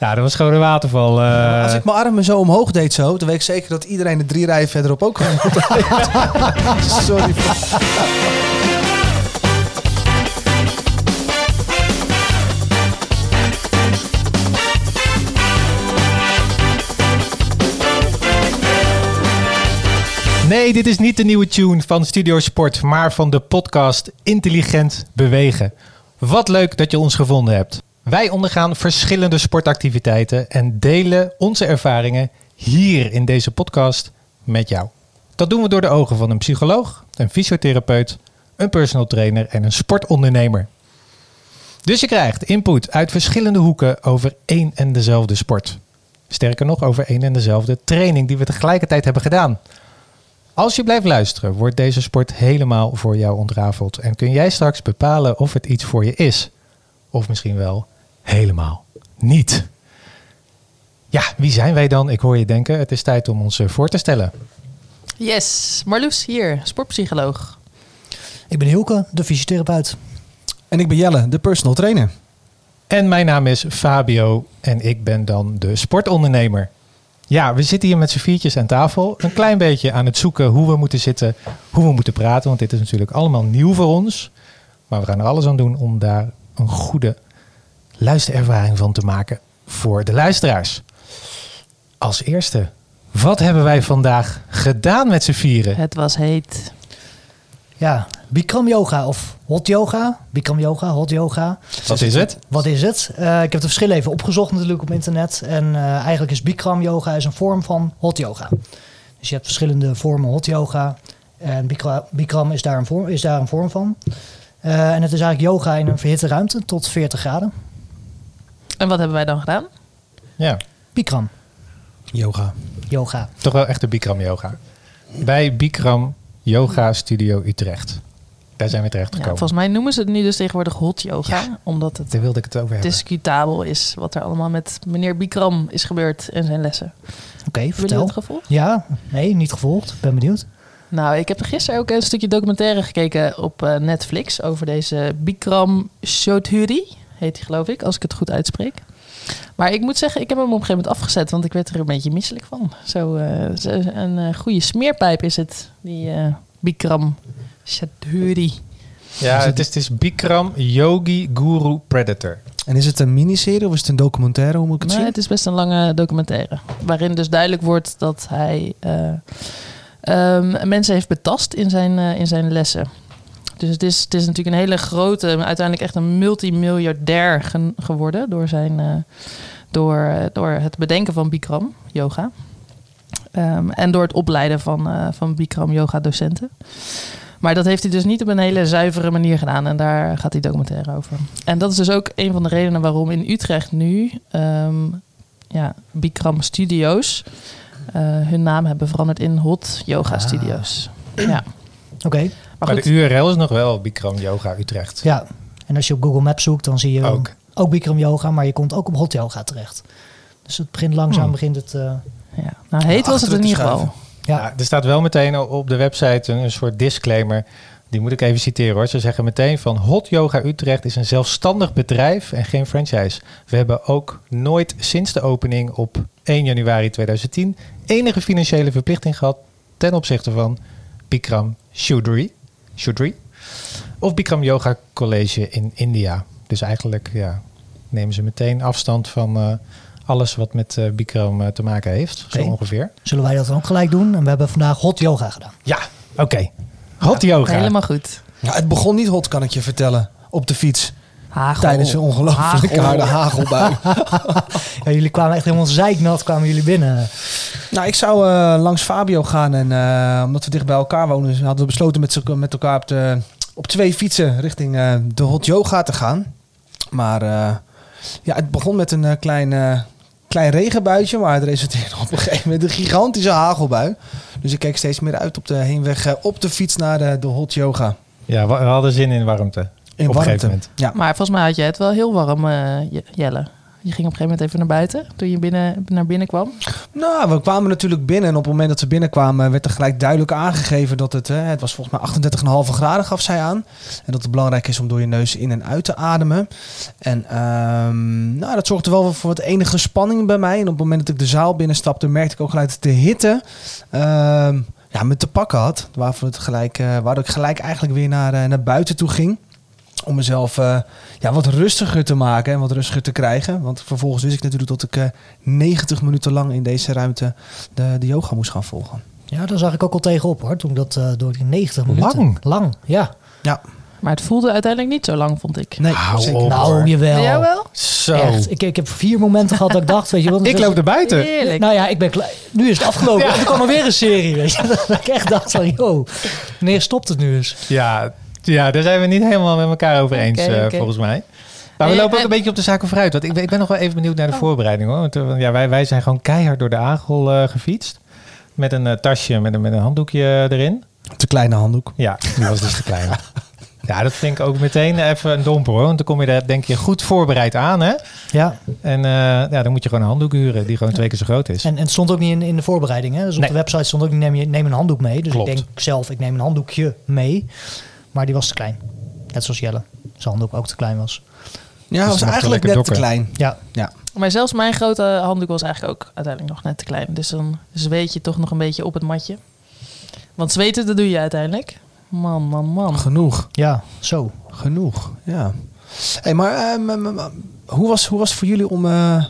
Nou, dat was gewoon een waterval. eh. Als ik mijn armen zo omhoog deed zo, dan weet ik zeker dat iedereen de drie rijen verderop ook gewoon. Sorry. Nee, dit is niet de nieuwe tune van Studio Sport, maar van de podcast Intelligent Bewegen. Wat leuk dat je ons gevonden hebt. Wij ondergaan verschillende sportactiviteiten en delen onze ervaringen hier in deze podcast met jou. Dat doen we door de ogen van een psycholoog, een fysiotherapeut, een personal trainer en een sportondernemer. Dus je krijgt input uit verschillende hoeken over één en dezelfde sport. Sterker nog, over één en dezelfde training die we tegelijkertijd hebben gedaan. Als je blijft luisteren, wordt deze sport helemaal voor jou ontrafeld. En kun jij straks bepalen of het iets voor je is. Of misschien wel helemaal niet. Ja, wie zijn wij dan? Ik hoor je denken, het is tijd om ons eh, voor te stellen. Yes, Marloes hier, sportpsycholoog. Ik ben Hilke, de fysiotherapeut. En ik ben Jelle, de personal trainer. En mijn naam is Fabio en ik ben dan de sportondernemer. Ja, we zitten hier met z'n viertjes aan tafel. Een klein beetje aan het zoeken hoe we moeten zitten, hoe we moeten praten. Want dit is natuurlijk allemaal nieuw voor ons. Maar we gaan er alles aan doen om daar een goede luisterervaring van te maken voor de luisteraars. Als eerste, wat hebben wij vandaag gedaan met z'n vieren? Het was heet. Ja, Bikram yoga of hot yoga. Bikram yoga, hot yoga. Wat is het? Wat is het? Eh, ik heb de verschillen even opgezocht natuurlijk op internet. En eh, eigenlijk is Bikram yoga is een vorm van hot yoga. Dus je hebt verschillende vormen hot yoga. En Bikra- Bikram is daar een vorm, is daar een vorm van. Eh, en het is eigenlijk yoga in een verhitte ruimte tot 40 graden. En wat hebben wij dan gedaan? Ja, Bikram Yoga. yoga. toch wel echt de Bikram yoga. Bij Bikram Yoga Studio Utrecht. Daar zijn we terecht Ja, gekomen. volgens mij noemen ze het nu dus tegenwoordig hot yoga. Ja. Omdat het Daar wilde ik het over hebben. discutabel is wat er allemaal met meneer Bikram is gebeurd in zijn lessen. Oké, jullie vertel. dat gevolgd? Ja, nee, niet gevolgd. Ben benieuwd. Nou, ik heb gisteren ook een stukje documentaire gekeken op eh, Netflix over deze Bikram Choudhury. Heet hij geloof ik, als ik het goed uitspreek. Maar ik moet zeggen, ik heb hem op een gegeven moment afgezet, want ik werd er een beetje misselijk van. Zo, eh, zo een eh, goede smeerpijp is het, die eh, Bikram Choudhury. Ja, het is, het is Bikram Yogi Guru Predator. En is het een miniserie of is het een documentaire? Hoe moet ik het Nee, zien? het is best een lange documentaire. Waarin dus duidelijk wordt dat hij eh, ehm, mensen heeft betast in zijn, in zijn lessen. Dus het is, het is natuurlijk een hele grote, uiteindelijk echt een multimiljardair geworden door, zijn, eh, door, eh, door het bedenken van Bikram yoga. Ehm, en door het opleiden van, eh, van Bikram yoga docenten. Maar dat heeft hij dus niet op een hele zuivere manier gedaan. En daar gaat die documentaire over. En dat is dus ook een van de redenen waarom in Utrecht nu ehm, ja, Bikram Studios hun naam hebben veranderd in Hot Yoga Ah. Studios. Ja, Oké, maar de URL is nog wel Bikram Yoga Utrecht. ja. En als je op Google Maps zoekt, dan zie je Ook. ook Bikram yoga, maar je komt ook op hot yoga terecht. Dus het begint langzaam, Hmm. begint het... eh, Ja. Nou, heet was het in ieder geval. ja, Ja, er staat wel meteen op de website een, een soort disclaimer. Die moet ik even citeren hoor. Ze zeggen meteen van Hot Yoga Utrecht is een zelfstandig bedrijf en geen franchise. We hebben ook nooit sinds de opening op 1 januari 2010 enige financiële verplichting gehad ten opzichte van Bikram Choudhury. Choudhury of Bikram Yoga College in India. Dus eigenlijk ja, nemen ze meteen afstand van eh, alles wat met eh, Bikram eh, te maken heeft. Zo ongeveer. zullen wij dat dan ook gelijk doen? En we hebben vandaag hot yoga gedaan. Ja, oké. Hot yoga. Helemaal goed. Ja, het begon niet hot, kan ik je vertellen. Op de fiets. Hagel. Tijdens een ongelooflijk harde hagelbui. Ja, jullie kwamen echt helemaal zeiknat, kwamen jullie binnen. nou, ik zou eh, langs Fabio gaan. En eh, omdat we dicht bij elkaar wonen, hadden we besloten met, met elkaar op, de, op twee fietsen richting eh, de hot yoga te gaan. Maar eh, ja, het begon met een klein, klein regenbuitje. Maar het resulteerde op een gegeven moment een gigantische hagelbui. Dus ik keek steeds meer uit op de heenweg op de fiets naar de, de hot yoga. Ja, we we hadden zin in warmte. In Op een gegeven moment. Ja. Maar volgens mij had jij het wel heel warm, eh, Je- Jelle. Je ging op een gegeven moment even naar buiten toen je binnen, naar binnen kwam. Nou, we kwamen natuurlijk binnen en op het moment dat we binnenkwamen werd er gelijk duidelijk aangegeven dat het, eh, het was volgens mij 38,5 graden gaf zij aan. En dat het belangrijk is om door je neus in en uit te ademen. En ehm, nou, dat zorgde wel voor wat enige spanning bij mij. En op het moment dat ik de zaal binnenstapte merkte ik ook gelijk dat de hitte ehm, ja, me te pakken had. Waarvoor, het gelijk, eh, waardoor ik gelijk eigenlijk weer naar, naar buiten toe ging. Om mezelf eh, ja, wat rustiger te maken en wat rustiger te krijgen. Want vervolgens wist ik natuurlijk dat ik eh 90 minuten lang in deze ruimte de, de yoga moest gaan volgen. Ja, daar zag ik ook al tegenop hoor. Toen ik dat eh, door die 90 minuten. Lang? Lang, ja. Ja, Maar het voelde uiteindelijk niet zo lang, vond ik. nee, Hou zeker op. niet. nou, hoor. jawel. Jij wel? Zo. Echt. Ik, ik heb vier momenten gehad dat ik dacht, weet je wat. Ik loop er buiten. Heerlijk. Nou ja, ik ben klaar. Nu is het afgelopen. Ja. En er kwam er weer een serie, weet je. Dat ik echt dacht van, joh, wanneer stopt het nu eens? Ja, ja, daar zijn we niet helemaal met elkaar over eens, eh, volgens mij. Maar we lopen ook en- een beetje op de zaken vooruit. Want ik ben, ik ben nog wel even benieuwd naar de voorbereiding. Hoor. Want eh, ja, wij, wij zijn gewoon keihard door de Agel eh, gefietst. Met een tasje met een, met een handdoekje erin. Te kleine handdoek. Ja, die was dus te klein. Ja, dat vind ik ook meteen even een domper hoor. Want dan kom je daar denk je goed voorbereid aan. Hè? Ja, En eh, ja, dan moet je gewoon een handdoek huren die gewoon twee keer zo groot is. en, en het stond ook niet in, in de voorbereiding. Hè? Dus op Nee. de website stond ook niet, neem, je, neem een handdoek mee. Dus Klopt. ik denk zelf, ik neem een handdoekje mee. Maar die was te klein. Net zoals Jelle. Zijn handdoek ook te klein was. Ja, Dus was eigenlijk net te klein. Ja, Ja. Maar zelfs mijn grote handdoek was eigenlijk ook uiteindelijk nog net te klein. Dus dan zweet je toch nog een beetje op het matje. Want zweten, dat doe je uiteindelijk. Man, man, man. Genoeg. ja, zo. Genoeg, ja. Hey, maar ehm, ehm, ehm, hoe, was, hoe was het voor jullie om, eh,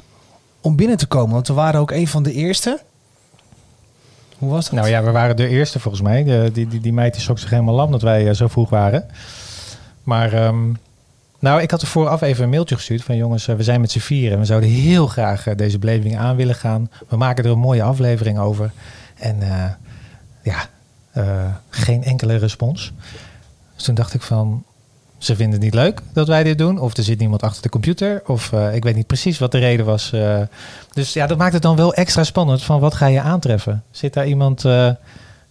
om binnen te komen? Want we waren ook een van de eerste. Hoe was dat? Nou ja, we waren de eerste volgens mij. De, die, die, die meid die schrok zich helemaal lam dat wij eh, zo vroeg waren. Maar ehm, nou, ik had er vooraf even een mailtje gestuurd van jongens, eh, we zijn met z'n vieren. En we zouden heel graag eh, deze beleving aan willen gaan. We maken er een mooie aflevering over. En ja, geen enkele respons. Dus toen dacht ik van, ze vinden het niet leuk dat wij dit doen. Of er zit niemand achter de computer. Of eh, ik weet niet precies wat de reden was. eh. dus ja, dat maakt het dan wel extra spannend. Van wat ga je aantreffen? Zit daar iemand eh,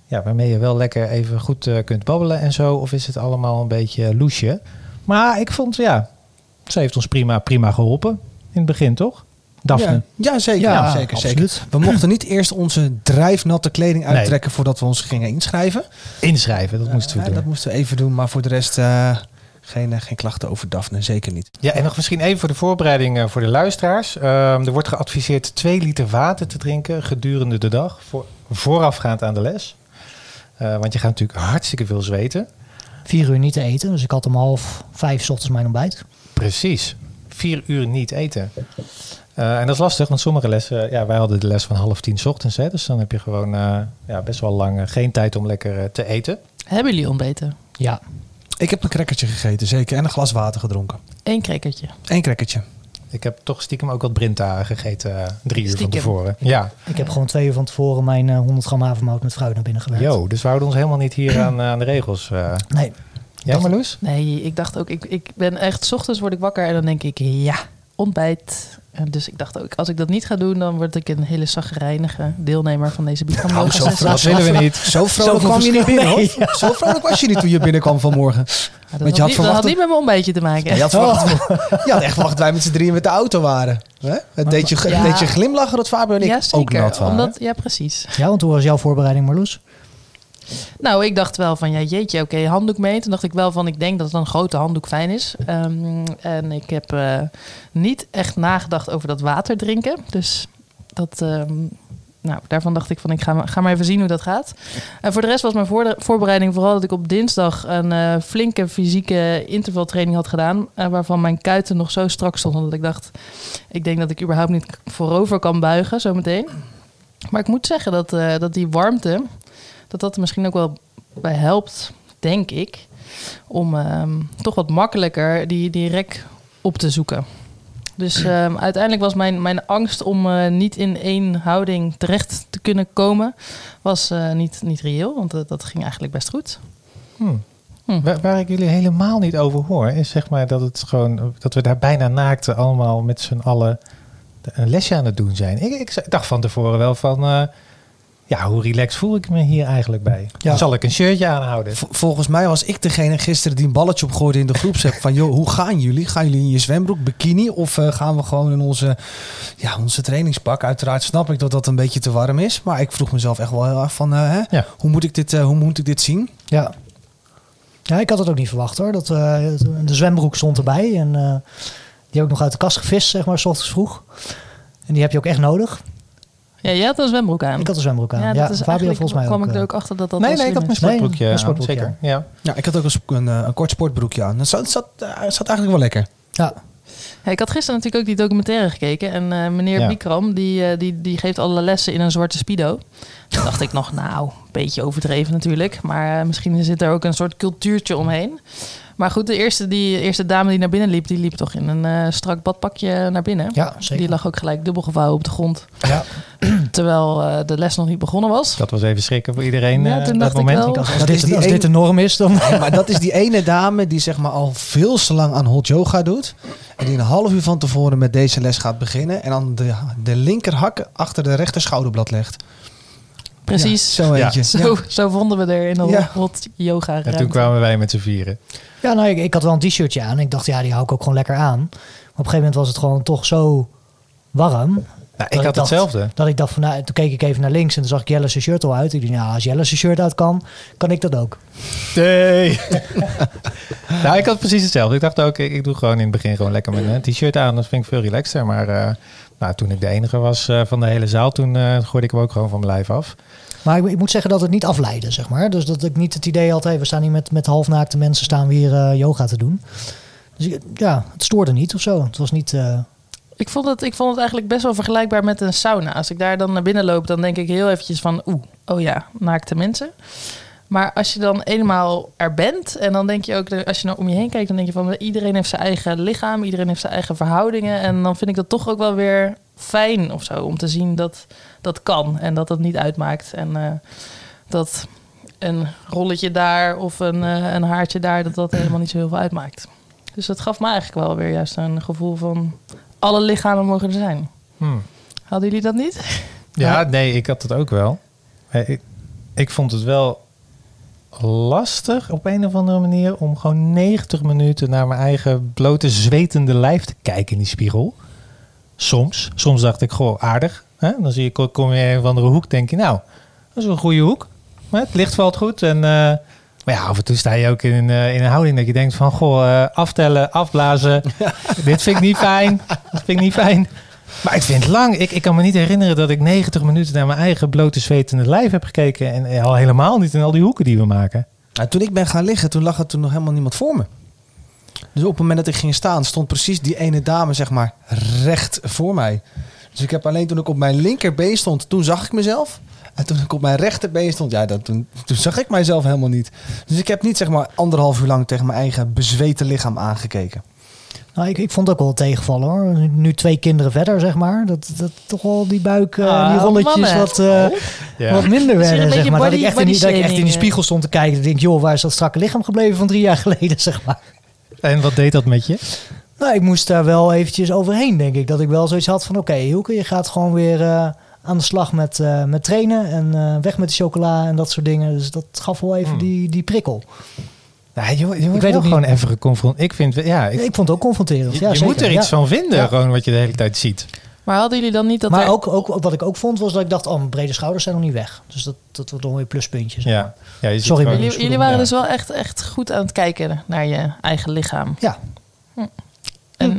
ja, waarmee je wel lekker even goed eh, kunt babbelen en zo? Of is het allemaal een beetje loesje? Maar ik vond, ja, ze heeft ons prima, prima geholpen. In het begin, toch? Daphne. Ja, ja, zeker. Ja, Ja, zeker, absoluut. zeker. We mochten niet eerst onze drijfnatte kleding uittrekken voordat we ons gingen inschrijven. Inschrijven, dat moesten we doen. Dat moesten we even doen, maar voor de rest eh, geen, eh, geen klachten over Daphne. Zeker niet. Ja, en nog misschien even voor de voorbereiding eh, voor de luisteraars. Ehm, er wordt geadviseerd 2 liter water te drinken gedurende de dag. Voor, voorafgaand aan de les. Eh, want je gaat natuurlijk hartstikke veel zweten. Vier uur niet te eten. Dus ik had om half vijf 's ochtends mijn ontbijt. Precies. Vier uur niet eten. Eh, en dat is lastig, want sommige lessen... Ja, wij hadden de les van half tien 's ochtends. Hè, dus dan heb je gewoon eh, ja, best wel lang geen tijd om lekker te eten. Hebben jullie ontbeten? Ja, Ik heb een crackertje gegeten, zeker. En een glas water gedronken. Eén crackertje. Eén crackertje. Ik heb toch stiekem ook wat Brinta gegeten eh, drie uur van tevoren. Ja, ik heb gewoon twee uur van tevoren mijn eh, 100 gram havermout met fruit naar binnen gewerkt. yo, dus we houden ons helemaal niet hier aan, aan de regels. eh. Nee, Jij Marloes? Nee, ik dacht ook, ik, ik ben echt, 's ochtends word ik wakker en dan denk ik, ja, ontbijt. En dus ik dacht ook, als ik dat niet ga doen, dan word ik een hele zagrijnige deelnemer van deze Bikram Nou, zo willen we niet. Zo vrolijk kwam je niet binnen, hoor. verschil. Nee, Zo vrolijk was je niet toen je binnenkwam vanmorgen. Ja, dat, Want je had niet, dat had verwacht niet met mijn ontbijtje te maken. Ja, je, had verwacht, je had echt verwacht dat wij met z'n drieën met de auto waren. Hè? Het deed je, Ja. deed je glimlachen dat Fabio en ik Ja, ook nat waren. Omdat, ja, precies. ja, want hoe was jouw voorbereiding Marloes? Nou, ik dacht wel van, ja, jeetje, oké, handdoek mee. Toen dacht ik wel van, ik denk dat een grote handdoek fijn is. Ehm, en ik heb eh, niet echt nagedacht over dat water drinken. Dus dat, ehm, nou, daarvan dacht ik van, ik ga, ga maar even zien hoe dat gaat. En voor de rest was mijn voorbereiding vooral dat ik op dinsdag een eh, flinke fysieke intervaltraining had gedaan. eh, waarvan mijn kuiten nog zo strak stonden dat ik dacht, ik denk dat ik überhaupt niet voorover kan buigen zometeen. Maar ik moet zeggen dat, dat die warmte, dat dat misschien ook wel bij helpt, denk ik, om ehm, toch wat makkelijker die, die rek op te zoeken. Dus ehm, uiteindelijk was mijn, mijn angst om eh, niet in één houding terecht te kunnen komen, was eh, niet, niet reëel, want dat, dat ging eigenlijk best goed. Hmm. Hm. Waar, waar ik jullie helemaal niet over hoor, is zeg maar dat het gewoon dat we daar bijna naakt allemaal met z'n allen een lesje aan het doen zijn. Ik, ik dacht van tevoren wel van, eh, ja, hoe relaxed voel ik me hier eigenlijk bij? Ja. Zal ik een shirtje aanhouden? V- volgens mij was ik degene gisteren die een balletje opgooide in de groepsapp. Van joh, hoe gaan jullie? Gaan jullie in je zwembroek, bikini? Of eh, gaan we gewoon in onze, ja, onze trainingspak? Uiteraard snap ik dat dat een beetje te warm is. Maar ik vroeg mezelf echt wel heel erg van, eh, hè? Ja. Hoe, moet ik dit, eh, hoe moet ik dit zien? Ja. Ja, ik had het ook niet verwacht hoor. Dat, eh, de zwembroek stond erbij. En eh, die heb ik nog uit de kast gevist, zeg maar, s ochtends vroeg. En die heb je ook echt nodig. Ja, jij had een zwembroek aan. Ik had een zwembroek aan. Ja, Fabio volgens mij kwam ook. ik er eh. ook achter dat dat nee, nee, ik had mijn sportbroekje Nee, een aan, sportbroekje, zeker. Ja. Ja, ik had ook een, een, eh, een kort sportbroekje aan. Dat zat, zat, eh, zat eigenlijk wel lekker. Ja, Ja, ik had gisteren natuurlijk ook die documentaire gekeken. En eh, meneer Ja. Bikram, die, die, die geeft alle lessen in een zwarte speedo. Toen dacht ik nog, nou, een beetje overdreven natuurlijk. Maar eh, misschien zit er ook een soort cultuurtje omheen. Maar goed, de eerste, die, eerste dame die naar binnen liep, die liep toch in een eh, strak badpakje naar binnen. ja zeker. Die lag ook gelijk dubbel gevouwen op de grond. Ja. Terwijl eh, de les nog niet begonnen was. Dat was even schrikken voor iedereen Ja, eh, toen dat dacht ik moment. wel. Als, als, Dat is dit, die als dit de norm is, dan... Maar dat is die ene dame die zeg maar al veel te lang aan hot yoga doet. En die een half uur van tevoren met deze les gaat beginnen. En dan de, de linkerhak achter de rechter schouderblad legt. Precies. Ja, zo Ja. Zo, zo vonden we er in de Ja. hot yoga En toen kwamen wij met z'n vieren. Ja, nou, ik, ik had wel een t-shirtje aan. Ik dacht, ja, die hou ik ook gewoon lekker aan. Maar op een gegeven moment was het gewoon toch zo warm. Nou, ik ik had dacht- hetzelfde. Dat ik dacht van, nou, toen keek ik even naar links en toen zag ik Jelle zijn shirt al uit. Ik dacht, nou, als Jelle zijn shirt uit kan, kan ik dat ook. Nee. nou, ik had precies hetzelfde. Ik dacht ook, ik, ik doe gewoon in het begin gewoon lekker met een t-shirt aan. Dat vind ik veel relaxter. Maar eh, nou, toen ik de enige was eh, van de hele zaal, toen eh, gooide ik hem ook gewoon van mijn lijf af. Maar ik, ik moet zeggen dat het niet afleidde, zeg maar. Dus dat ik niet het idee had, hey, we staan hier met, met halfnaakte mensen staan we hier eh, yoga te doen. Dus ja, het stoorde niet of zo. Het was niet... Ik vond, het, ik vond het eigenlijk best wel vergelijkbaar met een sauna. Als ik daar dan naar binnen loop, dan denk ik heel eventjes van... Oeh, oh ja, naakte mensen. Maar als je dan eenmaal er bent... en dan denk je ook, als je naar om je heen kijkt... dan denk je van iedereen heeft zijn eigen lichaam... iedereen heeft zijn eigen verhoudingen. En dan vind ik dat toch ook wel weer fijn of zo... om te zien dat dat kan en dat dat niet uitmaakt. En eh, dat een rolletje daar of een, eh, een haartje daar... dat dat helemaal niet zo heel veel uitmaakt. Dus dat gaf me eigenlijk wel weer juist een gevoel van... alle lichamen mogen er zijn. Hmm. Hadden jullie dat niet? Ja, nee, ik had het ook wel. Eh, Ik, ik vond het wel lastig op een of andere manier om gewoon 90 minuten naar mijn eigen blote zwetende lijf te kijken in die spiegel. Soms. Soms dacht ik, goh, aardig. Hè? Dan zie je, kom je in een of andere hoek, denk je, nou, dat is een goede hoek. Maar het licht valt goed. En, eh, maar ja, af en toe sta je ook in, eh, in een houding dat je denkt van, goh, eh, aftellen, afblazen. Dit vind ik niet fijn. Dat vind ik niet fijn. Maar ik vind het lang. Ik, ik kan me niet herinneren dat ik 90 minuten naar mijn eigen blote zwetende lijf heb gekeken. En eh, al helemaal niet in al die hoeken die we maken. Nou, toen ik ben gaan liggen, toen lag er toen nog helemaal niemand voor me. Dus op het moment dat ik ging staan, stond precies die ene dame, zeg maar, recht voor mij. Dus ik heb alleen toen ik op mijn linkerbeen stond, toen zag ik mezelf. En toen ik op mijn rechterbeen stond, ja, dat, toen, toen zag ik mijzelf helemaal niet. Dus ik heb niet, zeg maar, anderhalf uur lang tegen mijn eigen bezweten lichaam aangekeken. nou, ik, ik vond het ook wel tegenvallen hoor. Nu, twee kinderen verder, zeg maar. Dat, dat toch wel die buik, eh, Ah, die rolletjes mannen. wat, eh, Ja. wat minder werden, zeg maar. dat, ik echt in die, dat ik echt in die bodyshaming, spiegel stond te kijken. En denk, joh, waar is dat strakke lichaam gebleven van drie jaar geleden, zeg maar. En wat deed dat met je? Nou, ik moest daar wel eventjes overheen, denk ik. Dat ik wel zoiets had van, oké, Hielke, je gaat gewoon weer eh, aan de slag met, eh, met trainen. En eh, weg met de chocola en dat soort dingen. Dus dat gaf wel even Hmm. die, die prikkel. Nou, je, je wordt weet ook gewoon even geconfronteerd. Ik vind, ja, ik, Ik, vond het ook confronterend. je, ja, je zeker. moet er iets Ja. van vinden, Ja. gewoon wat je de hele tijd ziet. Maar hadden jullie dan niet dat maar er- ook, ook wat ik ook vond, was dat ik dacht, oh, mijn brede schouders zijn nog niet weg. Dus dat, dat wordt dan weer pluspuntjes. Ja. Ja, Sorry, Jullie, jullie waren Ja. dus wel echt, echt goed aan het kijken naar je eigen lichaam. Ja. En,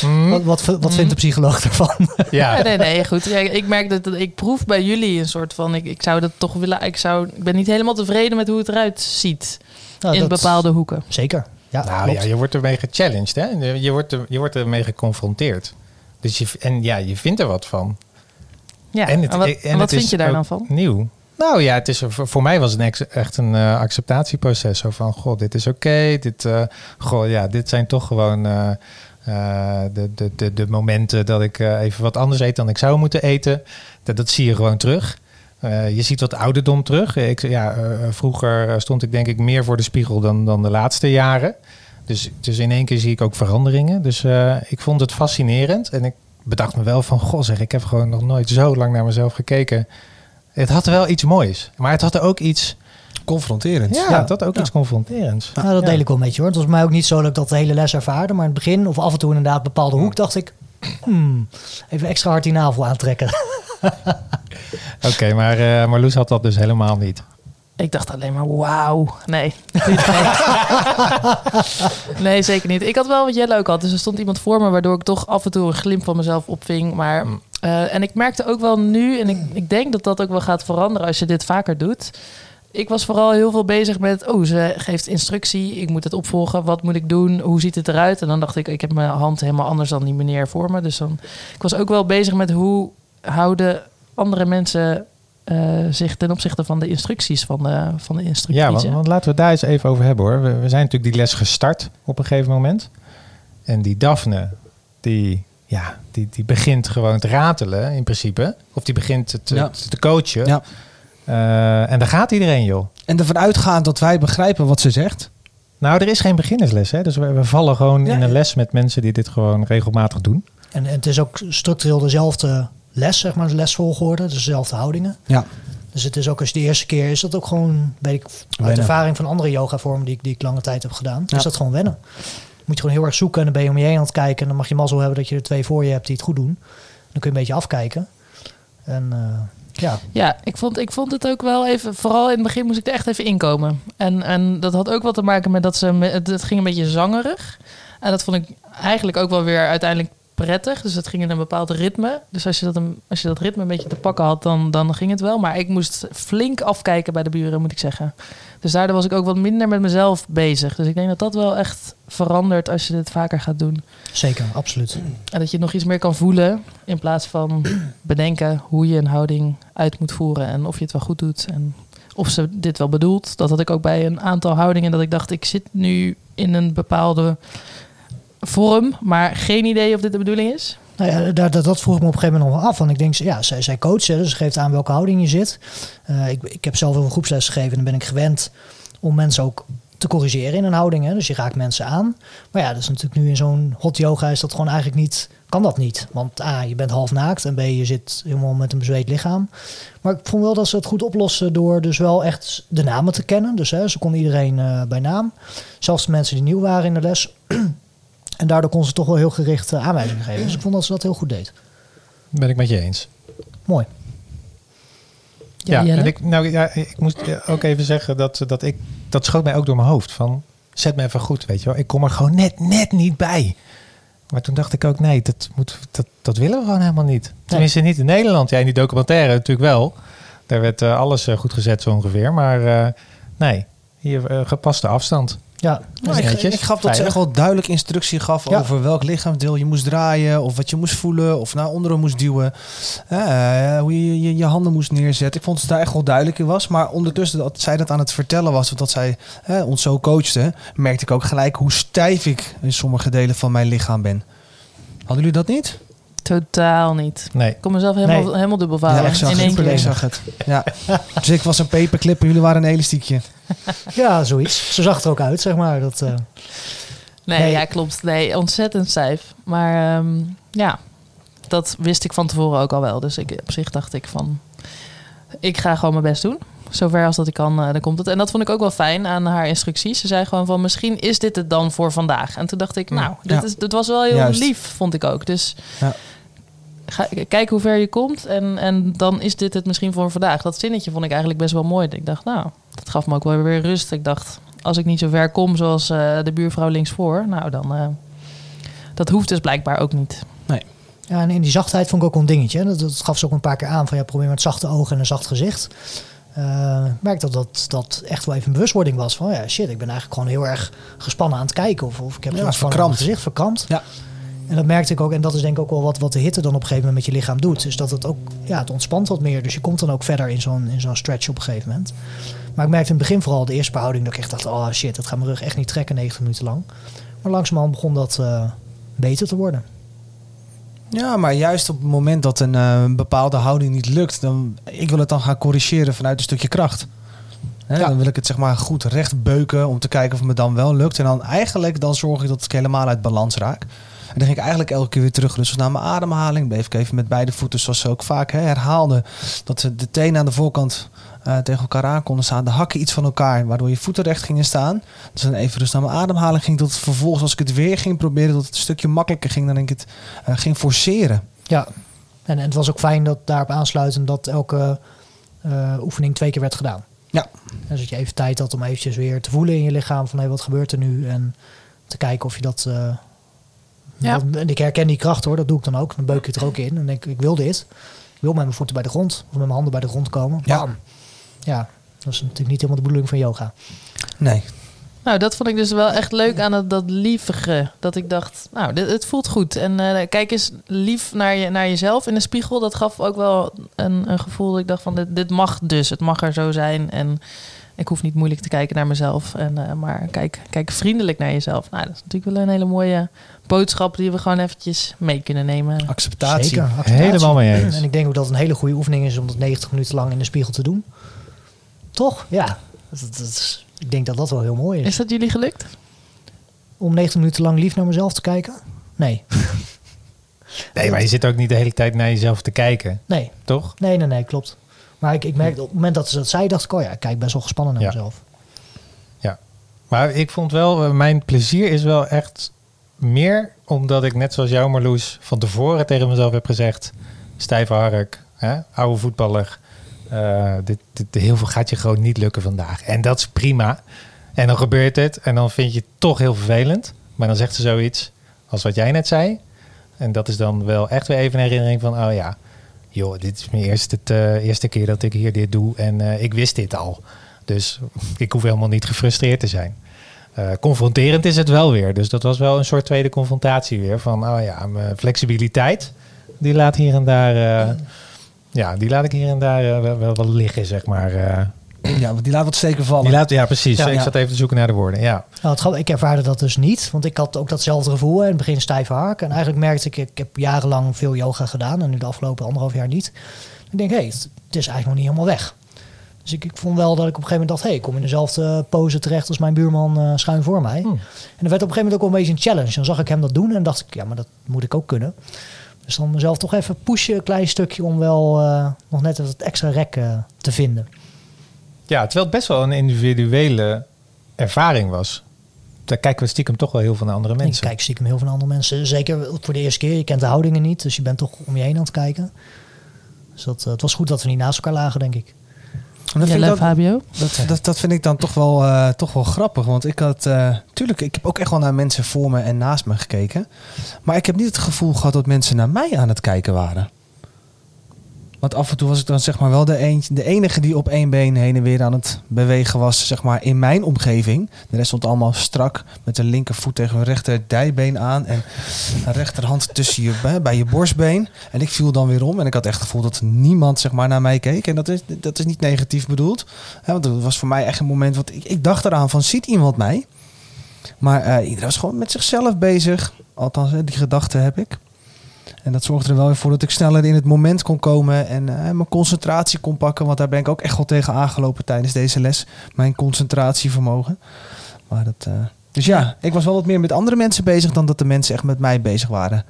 Hmm, Wat, wat, wat vindt de psycholoog ervan? ja. nee, nee, nee, goed. Ja, ik merk dat, dat ik proef bij jullie een soort van. Ik, ik zou dat toch willen. Ik, zou, ik ben niet helemaal tevreden met hoe het eruit ziet Nou, in dat- bepaalde hoeken. Zeker. Ja, Nou klopt. ja, je wordt ermee gechallenged, hè? Je wordt, er, je wordt ermee geconfronteerd. Dus je, en ja, je vindt er wat van. Ja. En wat, en wat is vind je daar dan van? Nieuw. Nou ja, het is, voor mij was het echt een eh, acceptatieproces. Zo van, goh, dit is oké. dit, goh, ja, dit zijn toch gewoon eh, de, de, de, de momenten dat ik even wat anders eet dan ik zou moeten eten. Dat, dat zie je gewoon terug. Je ziet wat ouderdom terug. Ik, ja, vroeger stond ik denk ik meer voor de spiegel dan, dan de laatste jaren. Dus, dus in één keer zie ik ook veranderingen. Dus ik vond het fascinerend. En ik bedacht me wel van, goh zeg, ik heb gewoon nog nooit zo lang naar mezelf gekeken. Het had wel iets moois. Maar het had ook iets... Confronterend. Ja, het had ook iets confronterends. Nou, dat Ja. deel ik wel met je hoor. Het was mij ook niet zo dat ik dat de hele les ervaarde. Maar in het begin, of af en toe inderdaad, een bepaalde hoek, dacht ik... Hmm, even extra hard die navel aantrekken. Oké, maar eh Marloes had dat dus helemaal niet. Ik dacht alleen maar, wauw. Nee. nee. Nee, zeker niet. Ik had wel wat Jelle ook had. Dus er stond iemand voor me, waardoor ik toch af en toe een glimp van mezelf opving. Maar, Eh, en ik merkte ook wel nu, en ik, ik denk dat dat ook wel gaat veranderen als je dit vaker doet. Ik was vooral heel veel bezig met, oh, ze geeft instructie, ik moet het opvolgen, wat moet ik doen, hoe ziet het eruit? En dan dacht ik, ik heb mijn hand helemaal anders dan die meneer voor me. Dus dan, ik was ook wel bezig met hoe houden andere mensen eh, zich ten opzichte van de instructies van de, van de instructrice. Ja, want, laten we daar eens even over hebben hoor. We, we zijn natuurlijk die les gestart op een gegeven moment. En die Daphne, die, ja, die, die begint gewoon te ratelen in principe. Of die begint te, Ja. te coachen. Ja. Eh, en daar gaat iedereen joh. En ervan uitgaand dat wij begrijpen wat ze zegt. Nou, er is geen beginnersles hè. Dus we, we vallen gewoon Ja. in een les met mensen die dit gewoon regelmatig doen. En, en het is ook structureel dezelfde les, zeg maar, de lesvolgorde. Dus dezelfde houdingen. Ja. Dus het is ook als de eerste keer is dat ook gewoon, weet ik, uit Wennen. ervaring van andere yogavormen die, ik- die ik lange tijd heb gedaan, Ja. is dat gewoon wennen. Moet je gewoon heel erg zoeken en dan ben je om je heen aan het kijken. En dan mag je mazzel hebben dat je er twee voor je hebt die het goed doen. Dan kun je een beetje afkijken. En eh, ja, Ja, ik vond, ik vond het ook wel even... Vooral in het begin moest ik er echt even inkomen. En, en dat had ook wat te maken met dat ze... het ging een beetje zangerig. En dat vond ik eigenlijk ook wel weer uiteindelijk prettig. Dus het ging in een bepaald ritme. Dus als je dat, een, als je dat ritme een beetje te pakken had, dan, dan ging het wel. Maar ik moest flink afkijken bij de buren, moet ik zeggen. Dus daardoor was ik ook wat minder met mezelf bezig. Dus ik denk dat dat wel echt verandert als je dit vaker gaat doen. zeker, absoluut. En dat je nog iets meer kan voelen in plaats van bedenken hoe je een houding uit moet voeren en of je het wel goed doet en of ze dit wel bedoelt. Dat had ik ook bij een aantal houdingen dat ik dacht ik zit nu in een bepaalde vorm, maar geen idee of dit de bedoeling is. Nou ja, dat, dat, dat vroeg me op een gegeven moment nog wel af. Want ik denk, ja, zij, zij coacht, hè, dus ze geeft aan welke houding je zit. Eh, ik, ik heb zelf veel groepsles gegeven en dan ben ik gewend om mensen ook te corrigeren in een houding. Dus je raakt mensen aan. Maar ja, dat is natuurlijk nu in zo'n hot yoga is dat gewoon eigenlijk niet, kan dat niet. Want A, je bent half naakt en B, je zit helemaal met een bezweet lichaam. Maar ik vond wel dat ze het goed oplossen door dus wel echt de namen te kennen. Dus hè, ze kon iedereen eh, bij naam. Zelfs mensen die nieuw waren in de les. En daardoor kon ze toch wel heel gericht eh, aanwijzingen geven. Dus ik vond dat ze dat heel goed deed. Ben ik met je eens. Mooi. Ja, en ik, nou, ja, ik moest ook even zeggen dat, dat ik... Dat schoot mij ook door mijn hoofd. Van, zet me even goed, weet je wel. Ik kom er gewoon net, net niet bij. Maar toen dacht ik ook, nee, dat, moet, dat, dat willen we gewoon helemaal niet. Tenminste, niet in Nederland. Ja, in die documentaire natuurlijk wel. Daar werd eh, alles eh, goed gezet zo ongeveer. Maar eh, nee, hier eh, gepaste afstand. Ja, Nou, ik, gaf dat ze echt wel duidelijk instructie gaf Ja. over welk lichaamsdeel je moest draaien, of wat je moest voelen, of naar onderen moest duwen, Eh, hoe je, je je handen moest neerzetten. Ik vond dat het daar echt wel duidelijk in was. Maar ondertussen dat zij dat aan het vertellen was, of dat zij eh, ons zo coachte, merkte ik ook gelijk hoe stijf ik in sommige delen van mijn lichaam ben. Hadden jullie dat niet? Totaal niet. Nee, Ik kon mezelf helemaal, Nee. helemaal dubbel vouwen. ik zag in één zag het. Ja. Dus ik was een paperclip en jullie waren een elastiekje. ja, zoiets. Ze zag er ook uit, zeg maar. Dat, eh, Nee, Nee. ja, klopt. Nee, ontzettend stijf. Maar ehm, ja, dat wist ik van tevoren ook al wel. Dus ik, op zich dacht ik van, ik ga gewoon mijn best doen. Zover als dat ik kan, eh, dan komt het. En dat vond ik ook wel fijn aan haar instructies. Ze zei gewoon van, misschien is dit het dan voor vandaag. En toen dacht ik, nou, dit, Ja. is, dit was wel heel Juist. lief, vond ik ook. Dus Ja. Ga, kijk hoe ver je komt. En, en dan is dit het misschien voor vandaag. Dat zinnetje vond ik eigenlijk best wel mooi. Ik dacht, nou, dat gaf me ook wel weer rust. Ik dacht, als ik niet zo ver kom zoals eh, de buurvrouw linksvoor, nou dan. eh, dat hoeft dus blijkbaar ook niet. ja, en in die zachtheid vond ik ook een dingetje. Dat, dat gaf ze ook een paar keer aan. Van ja, probeer met zachte ogen en een zacht gezicht. Eh, ik merkte dat, dat dat echt wel even een bewustwording was. Van ja, shit, ik ben eigenlijk gewoon heel erg gespannen aan het kijken. Of, of ik heb Ja, verkrampt. gezicht verkrampt. Ja. En dat merkte ik ook. En dat is denk ik ook wel wat, wat de hitte dan op een gegeven moment met je lichaam doet. Dus dat het ook, ja, het ontspant wat meer. Dus je komt dan ook verder in zo'n, in zo'n stretch op een gegeven moment. Maar ik merkte in het begin vooral de eerste paar houdingen dat ik echt dacht, oh shit, dat gaat mijn rug echt niet trekken 90 minuten lang. Maar langzamerhand begon dat eh, beter te worden. Ja, maar juist op het moment dat een eh, bepaalde houding niet lukt, dan ik wil het dan gaan corrigeren vanuit een stukje kracht. Ja. Dan wil ik het zeg maar goed recht beuken om te kijken of het me dan wel lukt. En dan eigenlijk dan zorg ik dat ik helemaal uit balans raak. Dan ging ik eigenlijk elke keer weer terug. Dus naar mijn ademhaling. Bleef ik even met beide voeten, zoals ze ook vaak hè, herhaalden. Dat ze de tenen aan de voorkant eh, tegen elkaar aan konden staan. De hakken iets van elkaar, waardoor je voeten recht gingen staan. Dus dan even dus naar mijn ademhaling ging. Tot vervolgens, als ik het weer ging proberen, dat het een stukje makkelijker ging dan ik het eh, ging forceren. Ja, en, en het was ook fijn dat daarop aansluitend dat elke eh, oefening twee keer werd gedaan. Ja. Dus dat je even tijd had om eventjes weer te voelen in je lichaam van hé, wat gebeurt er nu? En te kijken of je dat... Ja. dat- en ik herken die kracht hoor, dat doe ik dan ook. Dan beuk ik het er ook in en denk ik, ik wil dit. Ik wil met mijn voeten bij de grond of met mijn handen bij de grond komen. Ja. Bam. Ja, dat is natuurlijk niet helemaal de bedoeling van yoga. Nee. Nou, dat vond ik dus wel echt leuk aan het, dat lievige. Dat ik dacht, nou, dit, het voelt goed. En eh, kijk eens lief naar, je, naar jezelf in de spiegel. Dat gaf ook wel een, een gevoel dat ik dacht van, dit, dit mag dus. Het mag er zo zijn. En ik hoef niet moeilijk te kijken naar mezelf. En, eh, maar kijk, kijk vriendelijk naar jezelf. Nou, dat is natuurlijk wel een hele mooie boodschap... die we gewoon eventjes mee kunnen nemen. Acceptatie. Zeker, acceptatie. Helemaal mee eens. En ik denk ook dat het een hele goede oefening is om dat 90 minuten lang in de spiegel te doen. Toch? Ja. Dat, ik denk dat dat wel heel mooi is. Is dat jullie gelukt? Om 90 minuten lang lief naar mezelf te kijken? Nee. Nee, maar je zit ook niet de hele tijd naar jezelf te kijken, Nee, toch? nee, nee, nee klopt. Maar ik, ik merkte op het moment dat ze dat zei, dacht ik, oh ja, ik kijk best wel gespannen naar Ja. mezelf. Maar ik vond wel, eh, mijn plezier is wel echt meer omdat ik net zoals jou Marloes van tevoren tegen mezelf heb gezegd, stijve hark, hè, oude voetballer, eh, dit, dit, heel veel gaat je gewoon niet lukken vandaag. En dat is prima. En dan gebeurt het en dan vind je het toch heel vervelend. Maar dan zegt ze zoiets als wat jij net zei. En dat is dan wel echt weer even een herinnering van, oh ja, joh, dit is mijn eerste, eh, eerste keer dat ik hier dit doe en eh, ik wist dit al. Dus ik hoef helemaal niet gefrustreerd te zijn. Eh, confronterend is het wel weer. Dus dat was wel een soort tweede confrontatie weer. Van, oh ja, mijn flexibiliteit, die laat hier en daar... eh, ja, die laat ik hier en daar eh, wel, wel, wel liggen, zeg maar. eh. Ja, want die laat wat steken vallen. die laat, ja, precies. Ja, ik ja. zat even te zoeken naar de woorden. Ja, Nou, het, ik ervaarde dat dus niet, want ik had ook datzelfde gevoel. In het begin stijve hark. En eigenlijk merkte ik, ik heb jarenlang veel yoga gedaan en nu de afgelopen anderhalf jaar niet. Ik denk, hé, hey, het is eigenlijk nog niet helemaal weg. Dus ik, ik vond wel dat ik op een gegeven moment dacht, hé, hey, ik kom in dezelfde pose terecht als mijn buurman eh, schuin voor mij. Hmm. En dat werd op een gegeven moment ook wel een beetje een challenge. Dan zag ik hem dat doen en dacht ik, ja, maar dat moet ik ook kunnen. Dus dan mezelf toch even pushen, een klein stukje, om wel eh, nog net het extra rek eh, te vinden. ja terwijl het best wel een individuele ervaring was. Daar kijken we stiekem toch wel heel veel naar andere Ik mensen. kijk stiekem heel veel naar andere mensen. Zeker voor de eerste keer. Je kent de houdingen niet, dus je bent toch om je heen aan het kijken. Dus dat, het was goed dat we niet naast elkaar lagen, denk ik. Dat vind Jelle, ik dan- Fabio? Dat, dat, dat vind ik dan toch wel, eh, toch wel grappig. Want ik had, eh, tuurlijk, ik heb ook echt wel naar mensen voor me en naast me gekeken. Maar ik heb niet het gevoel gehad dat mensen naar mij aan het kijken waren. Want af en toe was ik dan zeg maar wel de, eentje, de enige die op één been heen en weer aan het bewegen was, zeg maar in mijn omgeving. De rest stond allemaal strak met de linkervoet tegen hun rechter dijbeen aan en een rechterhand tussen je bij, je borstbeen. En ik viel dan weer om en ik had echt het gevoel dat niemand zeg maar naar mij keek. En dat is, dat is niet negatief bedoeld. Ja, want dat was voor mij echt een moment, wat ik, ik dacht eraan van, ziet iemand mij? Maar eh, iedereen was gewoon met zichzelf bezig. Althans, hè, die gedachte heb ik. En dat zorgde er wel weer voor dat ik sneller in het moment kon komen en eh, mijn concentratie kon pakken. Want daar ben ik ook echt wel tegen aangelopen tijdens deze les. Mijn concentratievermogen. Maar dat, eh, dus ja, ik was wel wat meer met andere mensen bezig dan dat de mensen echt met mij bezig waren.